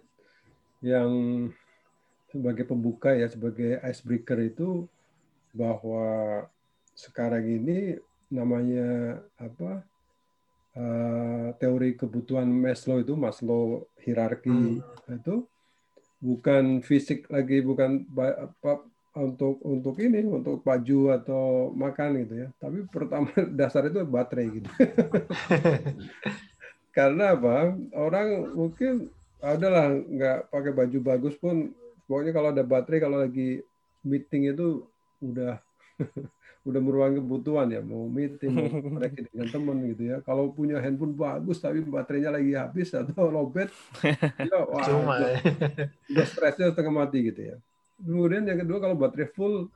yang sebagai pembuka ya sebagai icebreaker itu bahwa sekarang ini namanya apa uh, teori kebutuhan Maslow itu Maslow hierarki hmm. itu bukan fisik lagi bukan apa untuk untuk ini untuk baju atau makan gitu ya. Tapi pertama dasar itu baterai gitu. Karena apa? Orang mungkin adalah nggak pakai baju bagus pun pokoknya kalau ada baterai kalau lagi meeting itu udah udah meruang kebutuhan ya mau meeting mau mereka dengan teman gitu ya. Kalau punya handphone bagus tapi baterainya lagi habis atau lowbat ya wah Cuma, udah, udah stresnya setengah mati gitu ya. Kemudian yang kedua kalau baterai full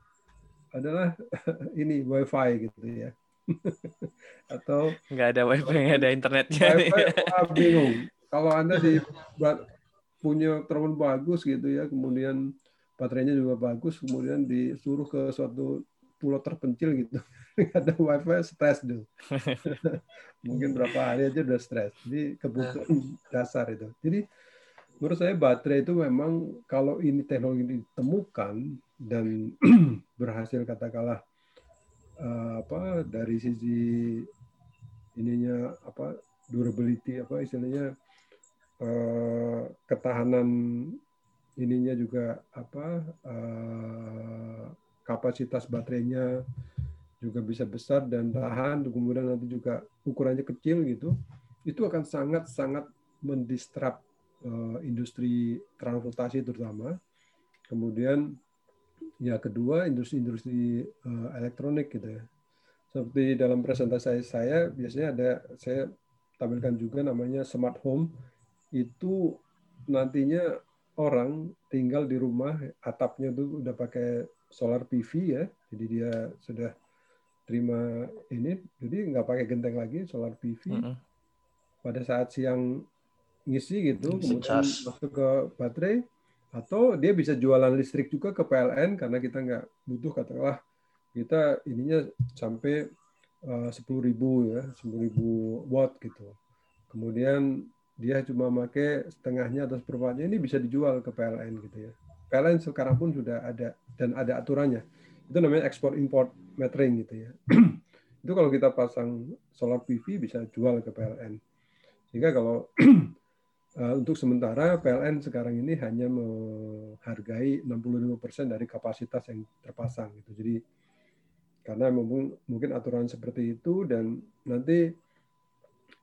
adalah ini wifi gitu ya. Atau nggak ada wifi nggak ada internetnya wifi, wah, bingung. Kalau anda di punya telepon bagus gitu ya kemudian baterainya juga bagus kemudian disuruh ke suatu pulau terpencil gitu. Nggak ada wifi stres dulu mungkin berapa hari aja udah stres. Jadi kebutuhan dasar itu. Jadi menurut saya baterai itu memang kalau ini teknologi ditemukan dan berhasil katakanlah uh, apa dari sisi ininya apa durability apa istilahnya uh, ketahanan ininya juga apa uh, kapasitas baterainya juga bisa besar dan tahan kemudian nanti juga ukurannya kecil gitu itu akan sangat sangat mendistrap uh, industri transportasi terutama. Kemudian ya kedua industri-industri elektronik gitu ya. Seperti dalam presentasi saya biasanya ada saya tampilkan juga namanya smart home itu nantinya orang tinggal di rumah atapnya tuh udah pakai solar PV ya jadi dia sudah terima ini jadi nggak pakai genteng lagi solar PV mm -hmm. pada saat siang ngisi gitu, kemudian charge. masuk ke baterai, atau dia bisa jualan listrik juga ke PLN karena kita nggak butuh katakanlah kita ininya sampai eh, sepuluh ribu ya, sepuluh ribu watt gitu. Kemudian dia cuma pakai setengahnya atau seperempatnya ini bisa dijual ke PLN gitu ya. PLN sekarang pun sudah ada dan ada aturannya. Itu namanya ekspor import metering gitu ya. itu kalau kita pasang solar PV bisa jual ke PLN. Sehingga kalau Eh, untuk sementara PLN sekarang ini hanya menghargai 65% dari kapasitas yang terpasang gitu. Jadi karena mungkin, mungkin aturan seperti itu dan nanti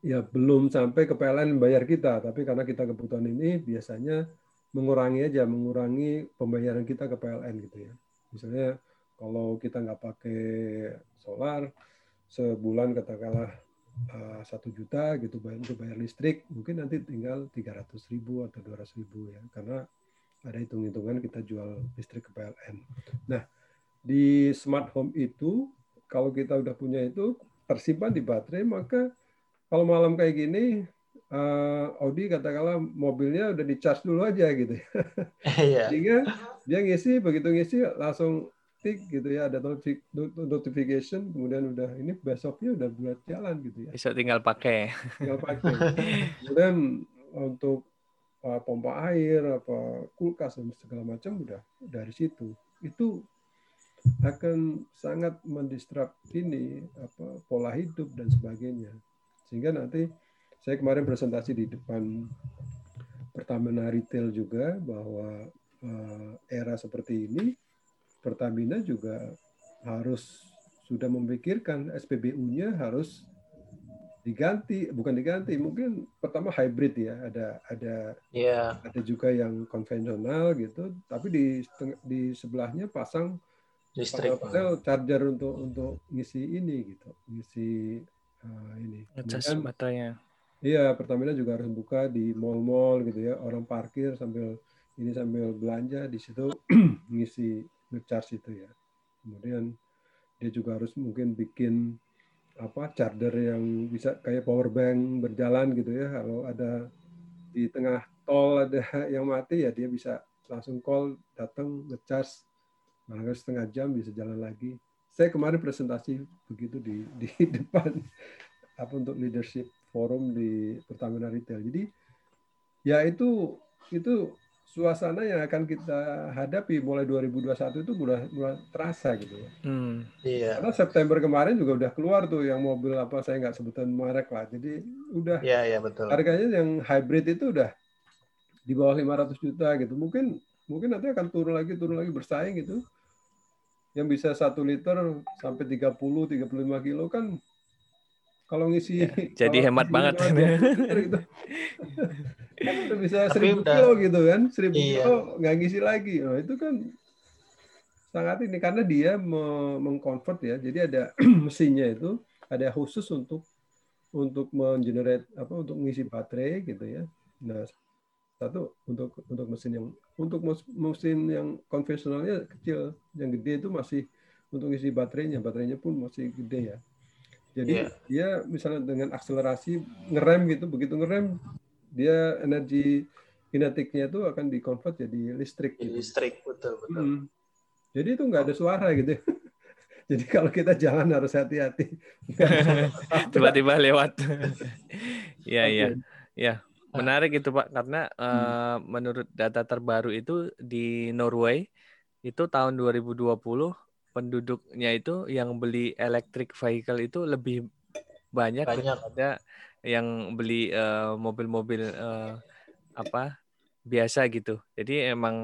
ya belum sampai ke PLN membayar kita, tapi karena kita kebutuhan ini biasanya mengurangi aja, mengurangi pembayaran kita ke PLN gitu ya. Misalnya kalau kita nggak pakai solar, sebulan katakanlah Eh, satu juta gitu untuk bayar listrik mungkin nanti tinggal 300 ribu atau 200 ribu ya karena ada hitung-hitungan kita jual listrik ke PLN. Nah di smart home itu kalau kita udah punya itu tersimpan di baterai maka kalau malam kayak gini uh, Audi katakanlah mobilnya udah di charge dulu aja gitu ya. Iya. Sehingga dia ngisi begitu ngisi langsung tik gitu ya ada notification kemudian udah ini besoknya udah buat jalan gitu ya. Bisa tinggal pakai. Tinggal pakai. Kemudian untuk uh, pompa air apa kulkas dan segala macam udah dari situ. Itu akan sangat mendistrap ini apa pola hidup dan sebagainya sehingga nanti saya kemarin presentasi di depan Pertamina Retail juga bahwa uh, era seperti ini Pertamina juga harus sudah memikirkan SPBU-nya harus diganti bukan diganti mungkin pertama hybrid ya ada ada yeah. ada juga yang konvensional gitu tapi di di sebelahnya pasang listrik pasang charger untuk untuk ngisi ini gitu ngisi uh, ini ngecas baterainya iya Pertamina juga harus buka di mall-mall gitu ya orang parkir sambil ini sambil belanja di situ ngisi ngecharge itu ya. Kemudian dia juga harus mungkin bikin apa charger yang bisa kayak power bank berjalan gitu ya. Kalau ada di tengah tol ada yang mati ya dia bisa langsung call datang ngecharge barangkali setengah jam bisa jalan lagi. Saya kemarin presentasi begitu di di depan apa untuk leadership forum di Pertamina Retail. Jadi ya itu itu suasana yang akan kita hadapi mulai 2021 itu mulai mulai terasa gitu ya. Hmm. Iya. Karena September kemarin juga udah keluar tuh yang mobil apa saya nggak sebutan merek lah. Jadi udah Iya, iya betul. harganya yang hybrid itu udah di bawah 500 juta gitu. Mungkin mungkin nanti akan turun lagi turun lagi bersaing gitu. Yang bisa satu liter sampai 30 35 kilo kan kalau ngisi jadi kalau hemat ngisi banget. 5 liter gitu. kan udah bisa Tapi 1000 udah- kilo gitu kan. 1000 Iya. kilo nggak ngisi lagi. Nah, itu kan sangat ini karena dia me- mengconvert ya. Jadi ada mesinnya itu ada khusus untuk untuk mengenerate apa untuk mengisi baterai gitu ya. Nah, satu untuk untuk mesin yang untuk mesin yang konvensionalnya kecil, yang gede itu masih untuk isi baterainya, baterainya pun masih gede ya. Jadi Iya. dia misalnya dengan akselerasi ngerem gitu, begitu ngerem dia energi kinetiknya itu akan dikonvert jadi listrik Jadi gitu. listrik betul betul. Hmm. Jadi itu nggak ada suara gitu. Jadi kalau kita jalan harus hati-hati. Tiba-tiba lewat. Iya, iya. Ya, menarik itu Pak karena eh, menurut data terbaru itu di Norway itu tahun 2020 penduduknya itu yang beli electric vehicle itu lebih banyak Banyak. daripada yang beli mobil-mobil eh, apa biasa gitu. Jadi emang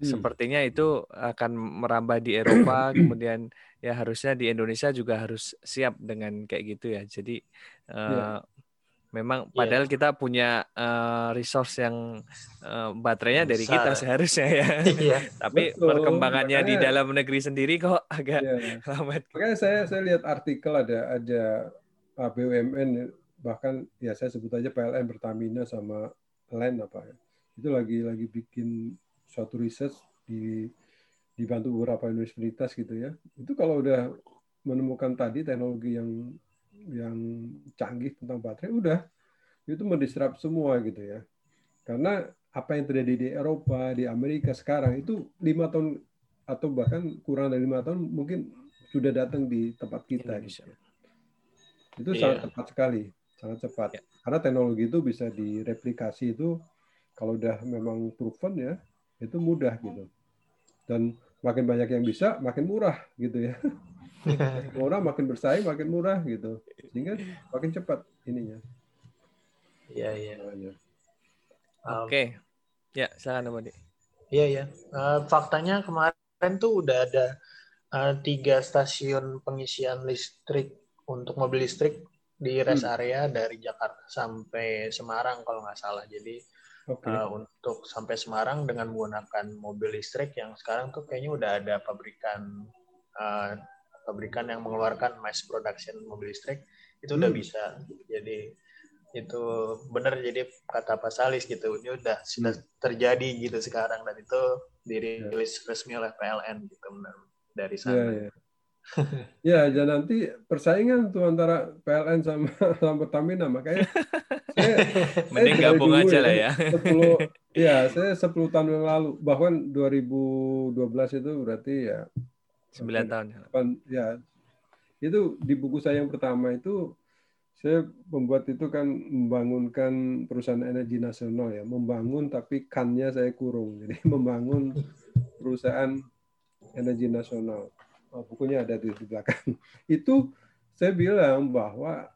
Hmm. sepertinya itu akan merambah di Eropa, kemudian ya harusnya di Indonesia juga harus siap dengan kayak gitu ya. Jadi eh, Iya. Memang Iya. padahal kita punya eh, resource yang eh, baterainya dari Besar. kita seharusnya ya. Iya. Tapi Betul, perkembangannya di makanya- dalam negeri sendiri kok agak Iya. lambat. Makanya saya saya lihat artikel ada ada uh, BUMN bahkan ya saya sebut aja PLN Pertamina sama LEN apa ya. Itu lagi lagi bikin suatu riset di dibantu beberapa universitas gitu ya. Itu kalau udah menemukan tadi teknologi yang yang canggih tentang baterai udah itu mendisrupt semua gitu ya. Karena apa yang terjadi di Eropa, di Amerika sekarang itu lima tahun atau bahkan kurang dari lima tahun mungkin sudah datang di tempat kita. Indonesia. gitu. Itu Iya. sangat cepat sekali, sangat cepat. Ya. Karena teknologi itu bisa direplikasi itu kalau udah memang proven ya, itu mudah gitu. Dan makin banyak yang bisa, makin murah gitu ya. Murah makin bersaing, makin murah gitu. Sehingga makin cepat ininya. Iya iya. Um, Oke. Ya, silakan Pak Di. Iya iya. Eh, faktanya kemarin tuh udah ada eh, tiga stasiun pengisian listrik untuk mobil listrik di rest Hmm. area dari Jakarta sampai Semarang kalau nggak salah. Jadi Oke. eh, untuk sampai Semarang dengan menggunakan mobil listrik yang sekarang tuh kayaknya udah ada pabrikan eh, pabrikan yang mengeluarkan mass production mobil listrik itu udah Hmm. bisa. Jadi itu benar jadi kata Pak Salis gitu. Ini udah sudah terjadi gitu sekarang dan itu dirilis resmi oleh PLN gitu benar dari Iya, sana. iya. Ya, dan nanti persaingan tuh antara PLN sama sama Pertamina, makanya saya, Mending dari gabung aja lah ya. 10, ya, saya 10 tahun yang lalu, bahkan 2012 itu berarti ya 9 tahun. Pan- ya. Itu di buku saya yang pertama itu saya membuat itu kan membangunkan perusahaan energi nasional ya. Membangun tapi kannya saya kurung. Jadi membangun perusahaan energi nasional. Oh, bukunya ada di, di belakang. Itu saya bilang bahwa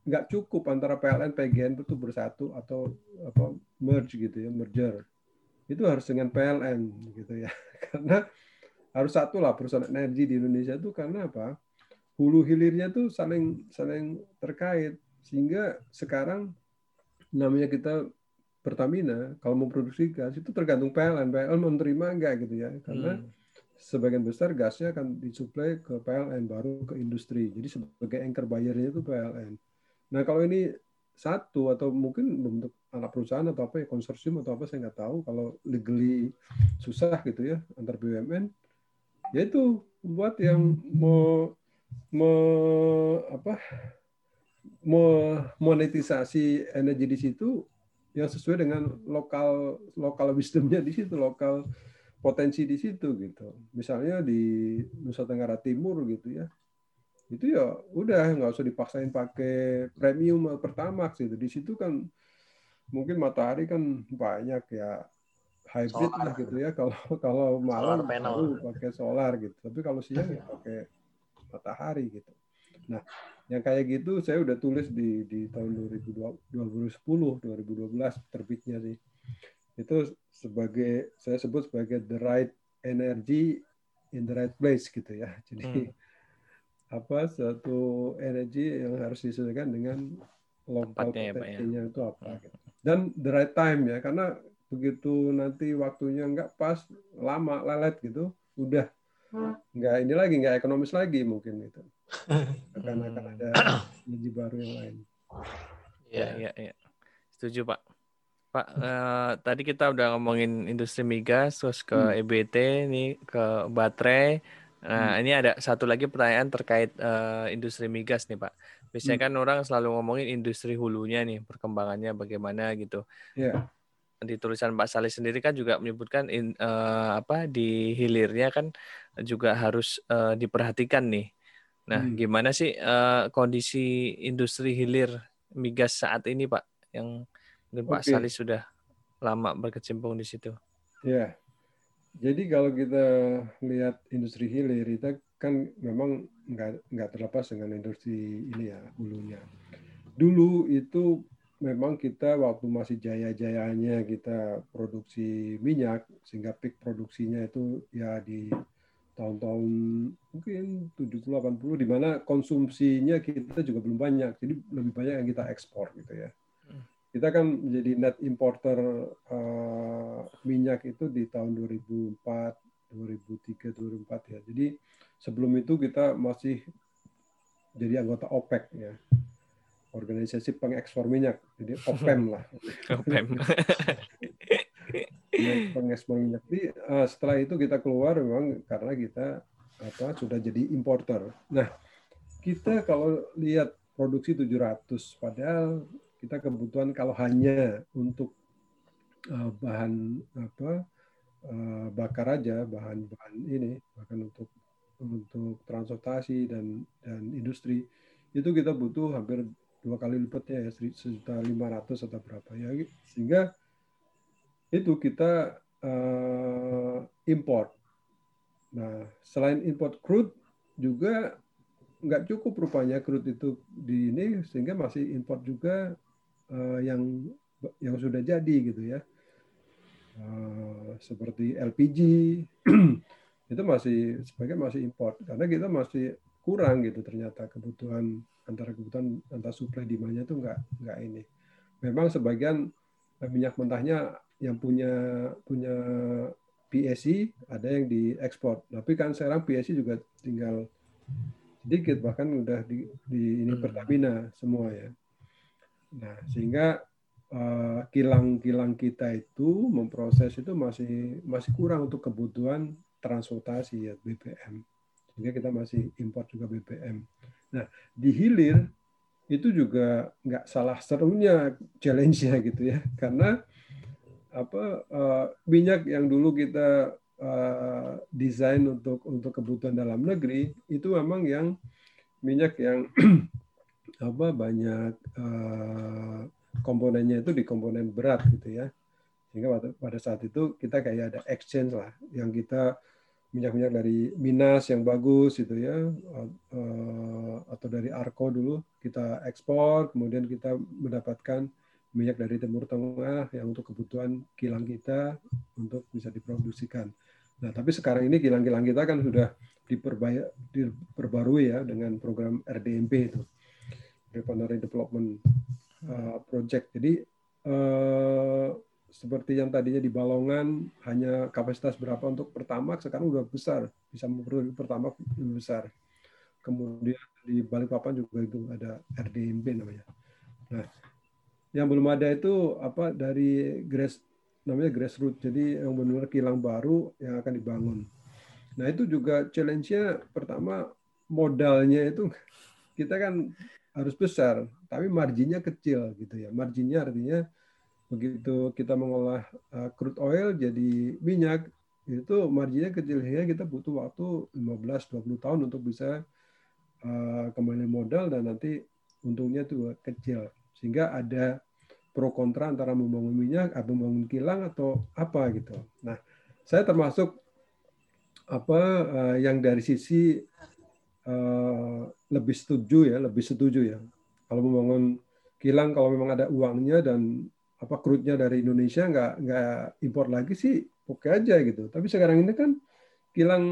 nggak cukup antara PLN PGN itu bersatu atau apa merge gitu ya merger. Itu harus dengan PLN gitu ya. Karena harus satu lah perusahaan energi di Indonesia itu karena apa? Hulu hilirnya tuh saling saling terkait. Sehingga sekarang namanya kita Pertamina kalau memproduksi gas itu tergantung PLN. PLN menerima enggak gitu ya? Karena Hmm. sebagian besar gasnya akan disuplai ke PLN baru ke industri. Jadi sebagai anchor buyer-nya itu PLN. Nah kalau ini satu atau mungkin bentuk anak perusahaan atau apa ya konsorsium atau apa saya nggak tahu. Kalau legally susah gitu ya antar BUMN ya itu buat yang mau mau apa mau monetisasi energi di situ yang sesuai dengan lokal lokal wisdomnya di situ lokal potensi di situ gitu. Misalnya di Nusa Tenggara Timur gitu ya. Itu ya udah nggak usah dipaksain pakai premium pertamax gitu. Di situ kan mungkin matahari kan banyak ya hybrid lah gitu ya. Kalau kalau malam baru pakai solar gitu. Tapi kalau siang ya pakai matahari gitu. Nah, yang kayak gitu saya udah tulis di di tahun 2020, 2010, 2012 terbitnya sih. Itu sebagai saya sebut sebagai the right energy in the right place gitu ya. Jadi hmm. apa satu energi yang harus disesuaikan dengan lokal ya, ya? potensinya ya, itu apa hmm. gitu. Dan the right time ya karena begitu nanti waktunya nggak pas lama lelet gitu udah hmm. nggak ini lagi nggak ekonomis lagi mungkin itu akan akan ada energi baru yang lain. Iya iya iya setuju pak. Pak, uh, tadi kita udah ngomongin industri migas, terus ke hmm. EBT, nih ke baterai. Nah, hmm. ini ada satu lagi pertanyaan terkait uh, industri migas nih, Pak. Biasanya hmm. kan orang selalu ngomongin industri hulunya nih, perkembangannya bagaimana gitu. Yeah. Di tulisan Pak Salih sendiri kan juga menyebutkan in, uh, apa di hilirnya kan juga harus uh, diperhatikan nih. Nah, hmm. gimana sih uh, kondisi industri hilir migas saat ini, Pak? Yang Mungkin Pak okay. Salih sudah lama berkecimpung di situ. Ya, jadi kalau kita lihat industri hilir itu kan memang nggak nggak terlepas dengan industri ini ya hulunya. Dulu itu memang kita waktu masih jaya-jayanya kita produksi minyak sehingga peak produksinya itu ya di tahun-tahun mungkin 70 80 di mana konsumsinya kita juga belum banyak. Jadi lebih banyak yang kita ekspor gitu ya kita kan menjadi net importer uh, minyak itu di tahun 2004, 2003, 2004 ya. Jadi sebelum itu kita masih jadi anggota OPEC ya. Organisasi pengekspor minyak. Jadi OPEM lah. OPEM. pengekspor minyak. Jadi uh, setelah itu kita keluar memang karena kita apa sudah jadi importer. Nah, kita kalau lihat produksi 700 padahal kita kebutuhan kalau hanya untuk uh, bahan apa uh, bakar aja bahan-bahan ini bahkan untuk untuk transportasi dan dan industri itu kita butuh hampir dua kali lipatnya ya sejuta lima ratus atau berapa ya sehingga itu kita uh, import. Nah selain import crude juga nggak cukup rupanya crude itu di ini sehingga masih import juga uh, yang yang sudah jadi gitu ya. Uh, seperti LPG itu masih sebagai masih import. Karena kita masih kurang gitu ternyata kebutuhan antara kebutuhan antara supply demandnya itu nggak nggak ini memang sebagian minyak mentahnya yang punya punya PSC ada yang diekspor tapi kan sekarang PSC juga tinggal sedikit bahkan udah di, di ini hmm. Pertamina semua ya Nah, sehingga eh, kilang-kilang uh, kita itu memproses itu masih masih kurang untuk kebutuhan transportasi ya BBM. Sehingga kita masih import juga BBM. Nah, di hilir itu juga nggak salah serunya challenge-nya gitu ya. Karena apa uh, minyak yang dulu kita uh, desain untuk untuk kebutuhan dalam negeri itu memang yang minyak yang apa banyak uh, komponennya itu di komponen berat gitu ya sehingga pada saat itu kita kayak ada exchange lah yang kita minyak-minyak dari Minas yang bagus gitu ya atau dari Arco dulu kita ekspor kemudian kita mendapatkan minyak dari Timur Tengah yang untuk kebutuhan kilang kita untuk bisa diproduksikan. Nah, tapi sekarang ini kilang-kilang kita kan sudah diperbarui ya dengan program RDMP itu. Refinery Development uh, Project. Jadi uh, seperti yang tadinya di Balongan hanya kapasitas berapa untuk pertamax sekarang udah besar bisa memproduksi pertamax lebih besar. Kemudian di Balikpapan juga itu ada RDMB namanya. Nah, yang belum ada itu apa dari grass namanya grassroots. Jadi yang benar-benar kilang baru yang akan dibangun. Nah, itu juga challenge-nya pertama modalnya itu kita kan harus besar, tapi marginnya kecil gitu ya. Marginnya artinya begitu kita mengolah uh, crude oil jadi minyak itu marginnya kecil sehingga kita butuh waktu 15-20 tahun untuk bisa uh, kembali modal dan nanti untungnya itu kecil sehingga ada pro kontra antara membangun minyak, atau membangun kilang atau apa gitu. Nah, saya termasuk apa yang dari sisi lebih setuju ya, lebih setuju ya. Kalau membangun kilang, kalau memang ada uangnya dan apa krutnya dari Indonesia nggak nggak impor lagi sih oke aja gitu. Tapi sekarang ini kan kilang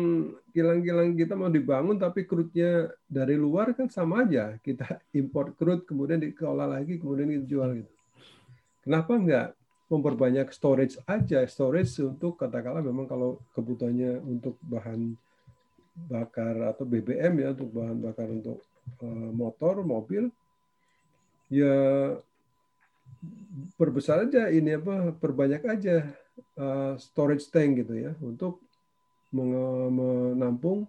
kilang-kilang kita mau dibangun tapi krutnya dari luar kan sama aja. Kita import krut kemudian dikelola lagi kemudian kita jual gitu. Kenapa nggak memperbanyak storage aja? Storage untuk katakanlah memang kalau kebutuhannya untuk bahan bakar atau BBM ya untuk bahan bakar untuk uh, motor mobil ya perbesar aja ini apa perbanyak aja uh, storage tank gitu ya untuk menampung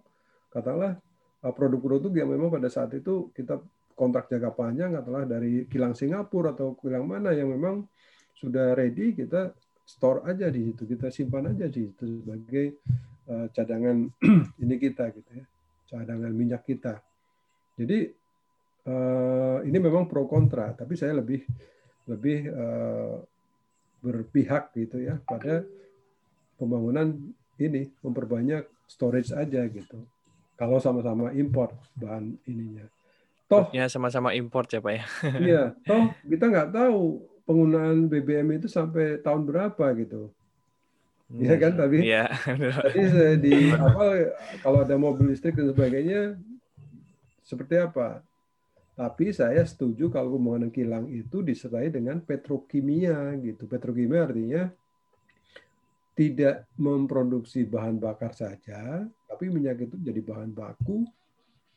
katakanlah uh, produk-produk yang memang pada saat itu kita kontrak jangka panjang katakanlah dari kilang Singapura atau kilang mana yang memang sudah ready kita store aja di situ kita simpan aja di situ sebagai uh, cadangan ini kita gitu ya cadangan minyak kita. Jadi ini memang pro kontra tapi saya lebih lebih uh, berpihak gitu ya pada pembangunan ini memperbanyak storage aja gitu. Kalau sama-sama import bahan ininya. Toh ya sama-sama import ya Pak ya. iya, toh kita nggak tahu penggunaan BBM itu sampai tahun berapa gitu. Iya kan tapi Iya. Tadi di apa kalau ada mobil listrik dan sebagainya seperti apa? Tapi saya setuju kalau pembangunan kilang itu disertai dengan petrokimia gitu. Petrokimia artinya tidak memproduksi bahan bakar saja, tapi minyak itu jadi bahan baku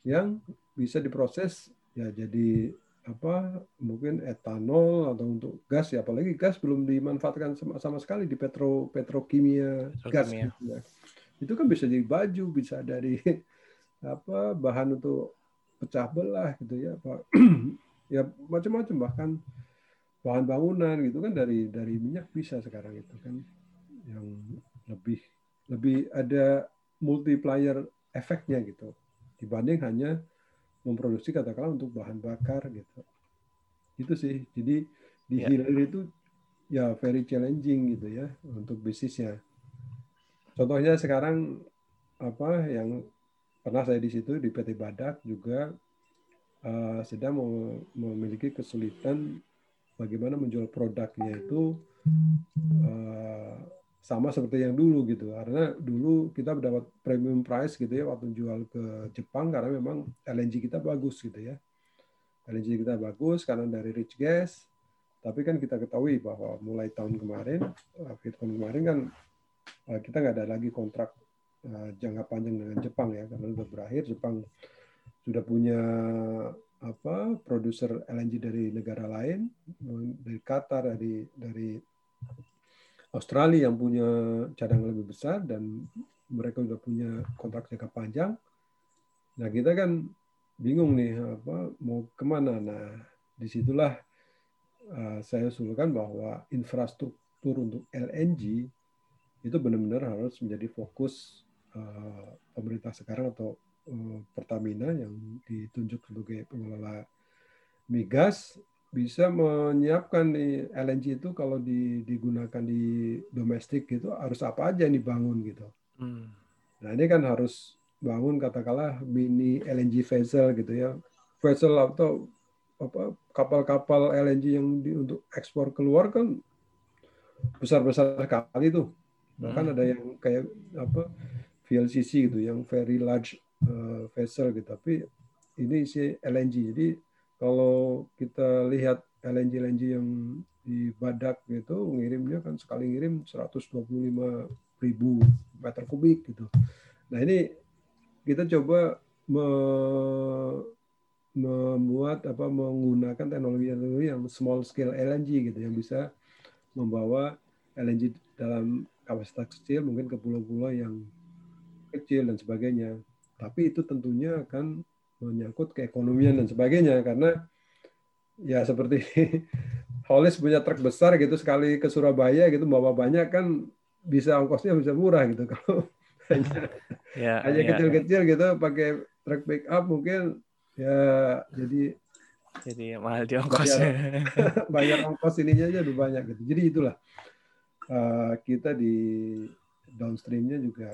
yang bisa diproses ya jadi apa mungkin etanol atau untuk gas ya apalagi gas belum dimanfaatkan sama, sama sekali di petro petrokimia, petrokimia. gas gitu ya. itu kan bisa jadi baju bisa dari apa bahan untuk pecah belah gitu ya pak. Ya macam-macam bahkan bahan bangunan gitu kan dari dari minyak bisa sekarang itu kan yang lebih lebih ada multiplier efeknya gitu dibanding hanya memproduksi katakanlah untuk bahan bakar gitu. Itu sih jadi di yeah. hilir itu ya very challenging gitu ya untuk bisnisnya. Contohnya sekarang apa yang pernah saya di situ di PT Badak juga uh, sedang memiliki kesulitan bagaimana menjual produknya itu uh, sama seperti yang dulu gitu. Karena dulu kita mendapat premium price gitu ya waktu jual ke Jepang karena memang LNG kita bagus gitu ya. LNG kita bagus karena dari rich gas tapi kan kita ketahui bahwa mulai tahun kemarin akhir tahun kemarin kan eh, kita nggak ada lagi kontrak jangka panjang dengan Jepang ya karena sudah berakhir Jepang sudah punya apa produser LNG dari negara lain dari Qatar dari dari Australia yang punya cadangan lebih besar dan mereka sudah punya kontrak jangka panjang. Nah kita kan bingung nih apa mau ke mana. Nah di situlah uh, saya usulkan bahwa infrastruktur untuk LNG itu benar-benar harus menjadi fokus uh, pemerintah sekarang atau uh, Pertamina yang ditunjuk sebagai pengelola migas bisa menyiapkan di LNG itu kalau di, digunakan di domestik gitu harus apa aja yang dibangun gitu. Hmm. Nah ini kan harus bangun katakanlah mini LNG vessel gitu ya, vessel atau apa kapal-kapal LNG yang di, untuk ekspor keluar kan besar-besar sekali tuh. Bahkan hmm. ada yang kayak apa VLCC gitu, yang very large uh, vessel gitu. Tapi ini isi LNG jadi kalau kita lihat LNG-LNG yang di Badak gitu ngirimnya kan sekali ngirim 125 ribu meter kubik gitu. Nah ini kita coba me, membuat apa menggunakan teknologi-teknologi yang small scale LNG gitu yang bisa membawa LNG dalam kapasitas kecil mungkin ke pulau-pulau yang kecil dan sebagainya. Tapi itu tentunya akan menyangkut keekonomian dan sebagainya karena ya seperti Hollis punya truk besar gitu sekali ke Surabaya gitu bawa banyak kan bisa ongkosnya bisa murah gitu kalau hanya ya, hanya ya. kecil-kecil gitu pakai truk pick up mungkin ya jadi Jadi mahal di ongkos. Bayar, bayar ongkos ininya aja udah banyak gitu. Jadi itulah uh, kita di downstreamnya juga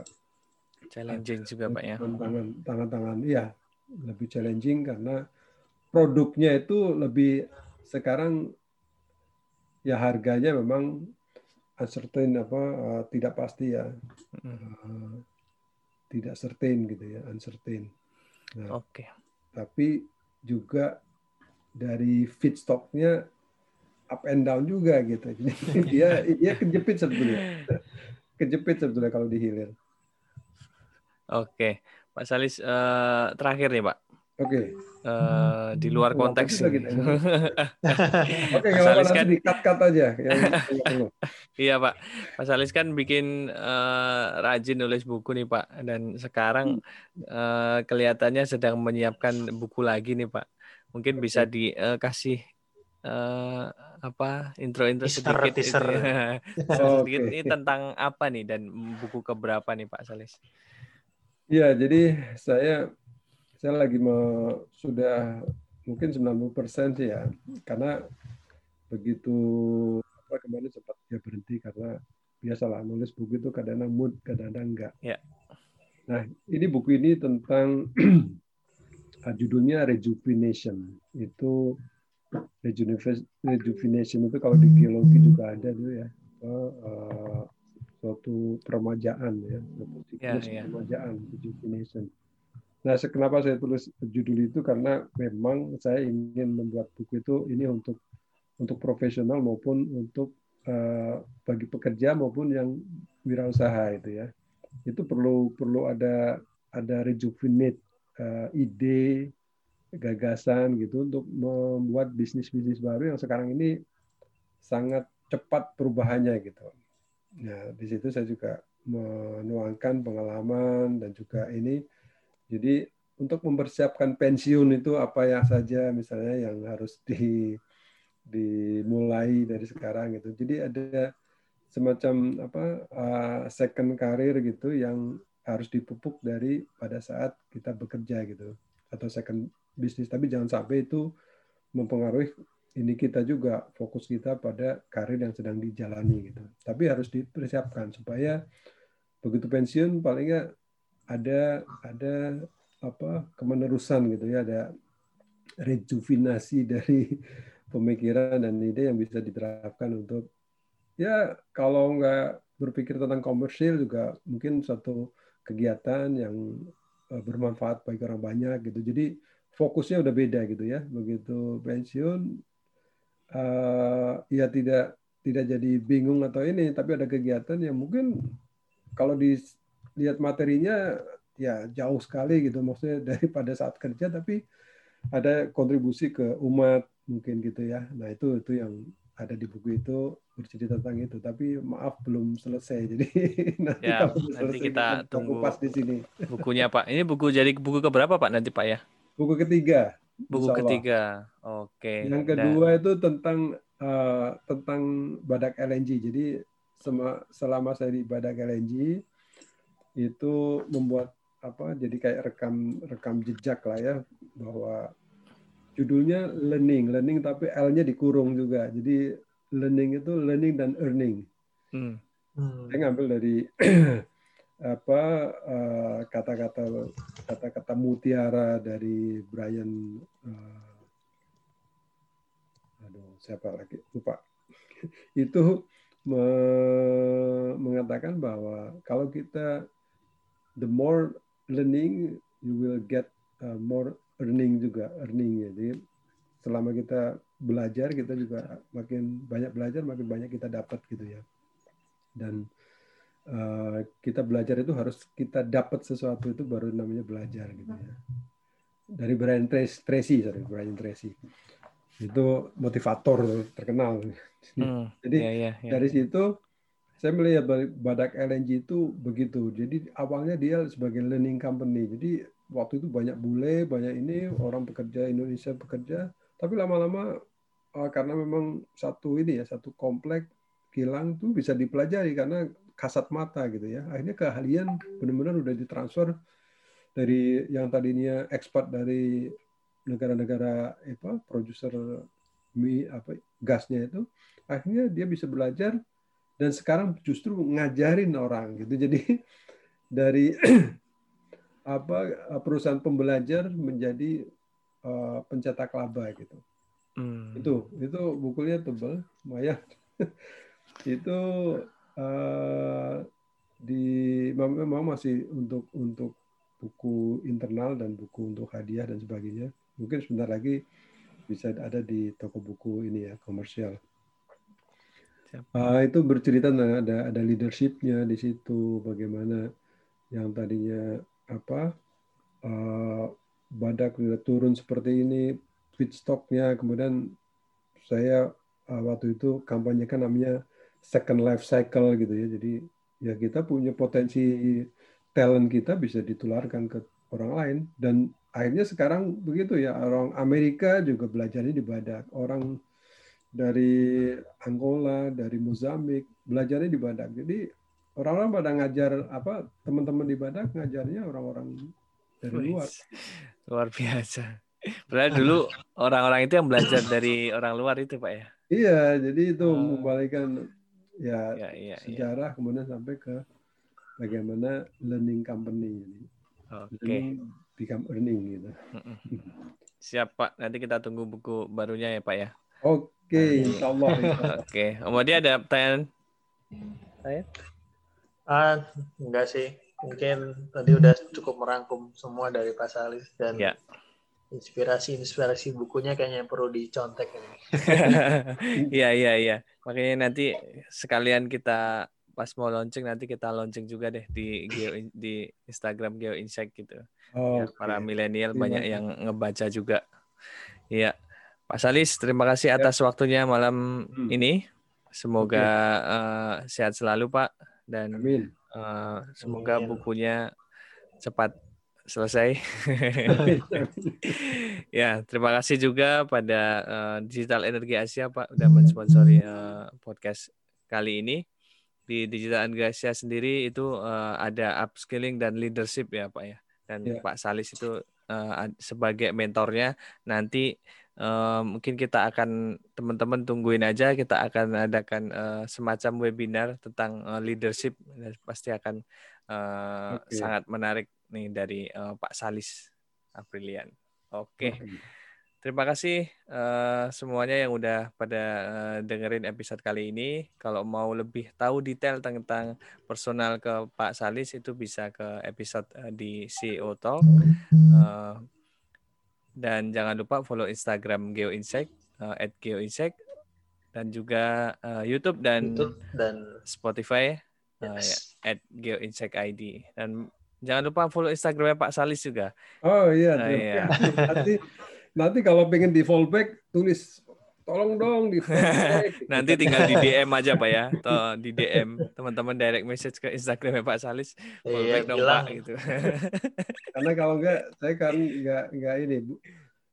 challenging juga pak ya. Tangan tangan tangan iya lebih challenging karena produknya itu lebih sekarang ya harganya memang uncertain apa uh, tidak pasti ya uh, tidak certain gitu ya uncertain. Nah, Oke. Okay. Tapi juga dari feedstocknya up and down juga gitu. Jadi dia dia kejepit sebetulnya. Kejepit sebetulnya kalau dihilir. Oke, Pak Salis uh, terakhir nih Pak. Oke. Okay. Uh, di luar konteks. Oke, okay, kalau Salis kan dikat-kat aja. iya Pak, Pak Salis kan bikin uh, rajin nulis buku nih Pak, dan sekarang uh, kelihatannya sedang menyiapkan buku lagi nih Pak. Mungkin bisa dikasih uh, apa intro-intro sedikit teaser. Itu, ya. oh, sedikit okay. ini tentang apa nih dan buku keberapa nih Pak Salis? Iya, jadi saya saya lagi mau sudah mungkin 90% sih ya. Karena begitu apa kemarin sempat ya berhenti karena biasalah nulis buku itu kadang-kadang mood, kadang-kadang enggak. Ya. Nah, ini buku ini tentang judulnya Rejuvenation. Itu rejuvenation itu kalau di geologi juga ada tuh ya. Uh, suatu peremajaan ya, suatu siklus yeah, yeah. peremajaan, rejuvenation. Nah, kenapa saya tulis judul itu karena memang saya ingin membuat buku itu ini untuk untuk profesional maupun untuk uh, bagi pekerja maupun yang wirausaha itu ya. Itu perlu perlu ada ada rejuvenate uh, ide, gagasan gitu untuk membuat bisnis-bisnis baru yang sekarang ini sangat cepat perubahannya gitu. Ya, di situ saya juga menuangkan pengalaman dan juga ini. Jadi untuk mempersiapkan pensiun itu apa yang saja misalnya yang harus di dimulai dari sekarang gitu. Jadi ada semacam apa uh, second career gitu yang harus dipupuk dari pada saat kita bekerja gitu atau second bisnis tapi jangan sampai itu mempengaruhi ini kita juga fokus kita pada karir yang sedang dijalani gitu. Tapi harus dipersiapkan supaya begitu pensiun palingnya ada ada apa kemenerusan gitu ya, ada rejuvenasi dari pemikiran dan ide yang bisa diterapkan untuk ya kalau nggak berpikir tentang komersil juga mungkin satu kegiatan yang eh, bermanfaat bagi orang banyak gitu. Jadi fokusnya udah beda gitu ya. Begitu pensiun uh, ya tidak tidak jadi bingung atau ini, tapi ada kegiatan yang mungkin kalau dilihat materinya ya jauh sekali gitu, maksudnya daripada saat kerja, tapi ada kontribusi ke umat mungkin gitu ya. Nah itu itu yang ada di buku itu bercerita tentang itu. Tapi maaf belum selesai, jadi nanti, ya, nanti kita tunggu pas di sini. Bukunya Pak. Ini buku jadi buku keberapa Pak nanti Pak ya? Buku ketiga. Buku ketiga, oke. Okay. Yang kedua Dan... itu tentang uh, tentang badak LNG. Jadi selama saya di badak LNG itu membuat apa? Jadi kayak rekam rekam jejak lah ya bahwa judulnya learning, learning tapi L-nya dikurung juga. Jadi learning itu learning dan earning. Hmm. Hmm. Saya ngambil dari apa eh, kata-kata uh, kata-kata mutiara dari Brian uh, aduh siapa lagi? Lupa. Itu me mengatakan bahwa kalau kita the more learning you will get uh, more earning juga earning. Jadi selama kita belajar kita juga makin banyak belajar makin banyak kita dapat gitu ya. Dan Eh, kita belajar itu harus kita dapat sesuatu itu baru namanya belajar gitu ya. Dari Brian Tracy, sorry, Brian Tracy. Itu motivator terkenal. Hmm, Jadi yeah, yeah, yeah. dari situ saya melihat Badak LNG itu begitu. Jadi awalnya dia sebagai learning company. Jadi waktu itu banyak bule, banyak ini orang pekerja Indonesia bekerja, tapi lama-lama uh, karena memang satu ini ya satu komplek kilang tuh bisa dipelajari karena kasat mata gitu ya. Akhirnya keahlian benar-benar udah ditransfer dari yang tadinya expert dari negara-negara apa produser apa gasnya itu akhirnya dia bisa belajar dan sekarang justru ngajarin orang gitu jadi dari apa perusahaan pembelajar menjadi uh, pencetak laba gitu hmm. itu itu bukunya tebal lumayan itu uh, di memang masih untuk untuk buku internal dan buku untuk hadiah dan sebagainya. Mungkin sebentar lagi bisa ada di toko buku ini ya komersial. Uh, itu bercerita nah, ada ada leadershipnya di situ bagaimana yang tadinya apa uh, badak turun seperti ini feedstocknya kemudian saya uh, waktu itu kampanye kan namanya second life cycle gitu ya jadi ya kita punya potensi talent kita bisa ditularkan ke orang lain dan akhirnya sekarang begitu ya orang Amerika juga belajarnya di badak orang dari Angola, dari Mozambik, belajarnya di Badak. Jadi orang-orang pada ngajar apa teman-teman di Badak ngajarnya orang-orang dari luar. Luar biasa. Berarti dulu orang-orang itu yang belajar dari orang luar itu, Pak ya? Iya, jadi itu oh. membalikan ya, ya, ya sejarah ya. kemudian sampai ke bagaimana learning company ini. Oke. Okay. Become earning gitu. Siap Pak, nanti kita tunggu buku barunya ya Pak ya. Oke. Oke, insya Allah. Oke, Om dia ada pertanyaan? Saya? Ah, enggak sih. Mungkin tadi udah cukup merangkum semua dari Pak Salis dan ya. Inspirasi-inspirasi bukunya kayaknya perlu dicontek ini. Iya, iya, iya. Makanya nanti sekalian kita pas mau launching nanti kita launching juga deh di Geo di Instagram Geo Insight gitu. Oh, ya, okay. Para milenial banyak yang ngebaca juga. Iya. Pak Salis, terima kasih atas ya. waktunya malam hmm. ini. Semoga uh, sehat selalu Pak dan Amin. Uh, semoga Amin. bukunya cepat selesai. ya, terima kasih juga pada uh, Digital Energi Asia Pak udah mensponsori uh, podcast kali ini. Di Digital Energi Asia sendiri itu uh, ada upskilling dan leadership ya Pak ya. Dan ya. Pak Salis itu uh, sebagai mentornya nanti uh, mungkin kita akan teman-teman tungguin aja kita akan adakan uh, semacam webinar tentang uh, leadership pasti akan uh, okay. sangat menarik nih dari uh, Pak Salis Aprilian. Oke. Okay. Terima kasih uh, semuanya yang udah pada uh, dengerin episode kali ini. Kalau mau lebih tahu detail tentang personal ke Pak Salis itu bisa ke episode uh, di CEO Talk. Uh, dan jangan lupa follow Instagram Geo Insect uh, at Geo Insect dan juga uh, YouTube dan YouTube dan Spotify yes. uh, at Geo Insect ID dan jangan lupa follow Instagramnya Pak Salis juga. Oh iya. Uh, iya. nanti nanti kalau pengen di fallback tulis tolong dong di Nanti tinggal di DM aja Pak ya, atau di DM teman-teman direct message ke Instagramnya Pak Salis, iya, dong Pak gitu. Karena kalau enggak saya kan enggak enggak ini Bu.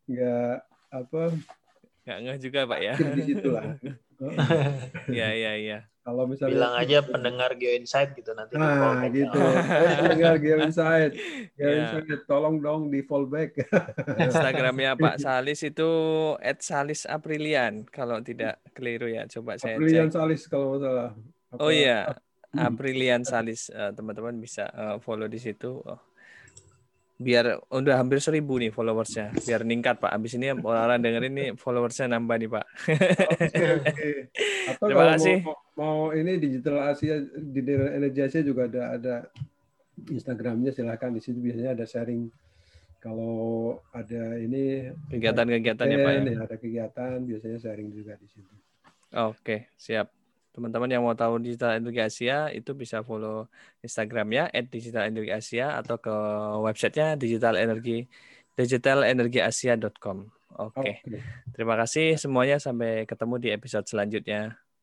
Enggak apa Enggak ngeh juga Pak ya. Di situ lah. Iya iya iya. Kalau misalnya bilang aja pendengar Geo Insight gitu nanti. Nah, gitu. pendengar Geo Insight. Geo yeah. Insight tolong dong di fallback. Instagramnya Pak Salis itu @salisaprilian kalau tidak keliru ya. Coba saya Aprilian Salis kalau salah. Oh iya. Aprilian Salis uh, teman-teman bisa uh, follow di situ. Oh biar udah hampir seribu nih followersnya. Biar ningkat pak. Abis ini orang-orang dengerin nih followersnya nambah nih pak. Okay, okay. atau terima kasih. mau, mau ini digital Asia digital energi Asia juga ada ada Instagramnya silahkan di situ. Biasanya ada sharing. Kalau ada ini kegiatan-kegiatannya pak ya? ya ada kegiatan biasanya sharing juga di situ. Oke siap teman-teman yang mau tahu Digital Energi Asia itu bisa follow Instagramnya @digitalenergiasia atau ke websitenya digital energi digitalenergiasia.com. Oke. Okay. okay. Terima kasih semuanya sampai ketemu di episode selanjutnya.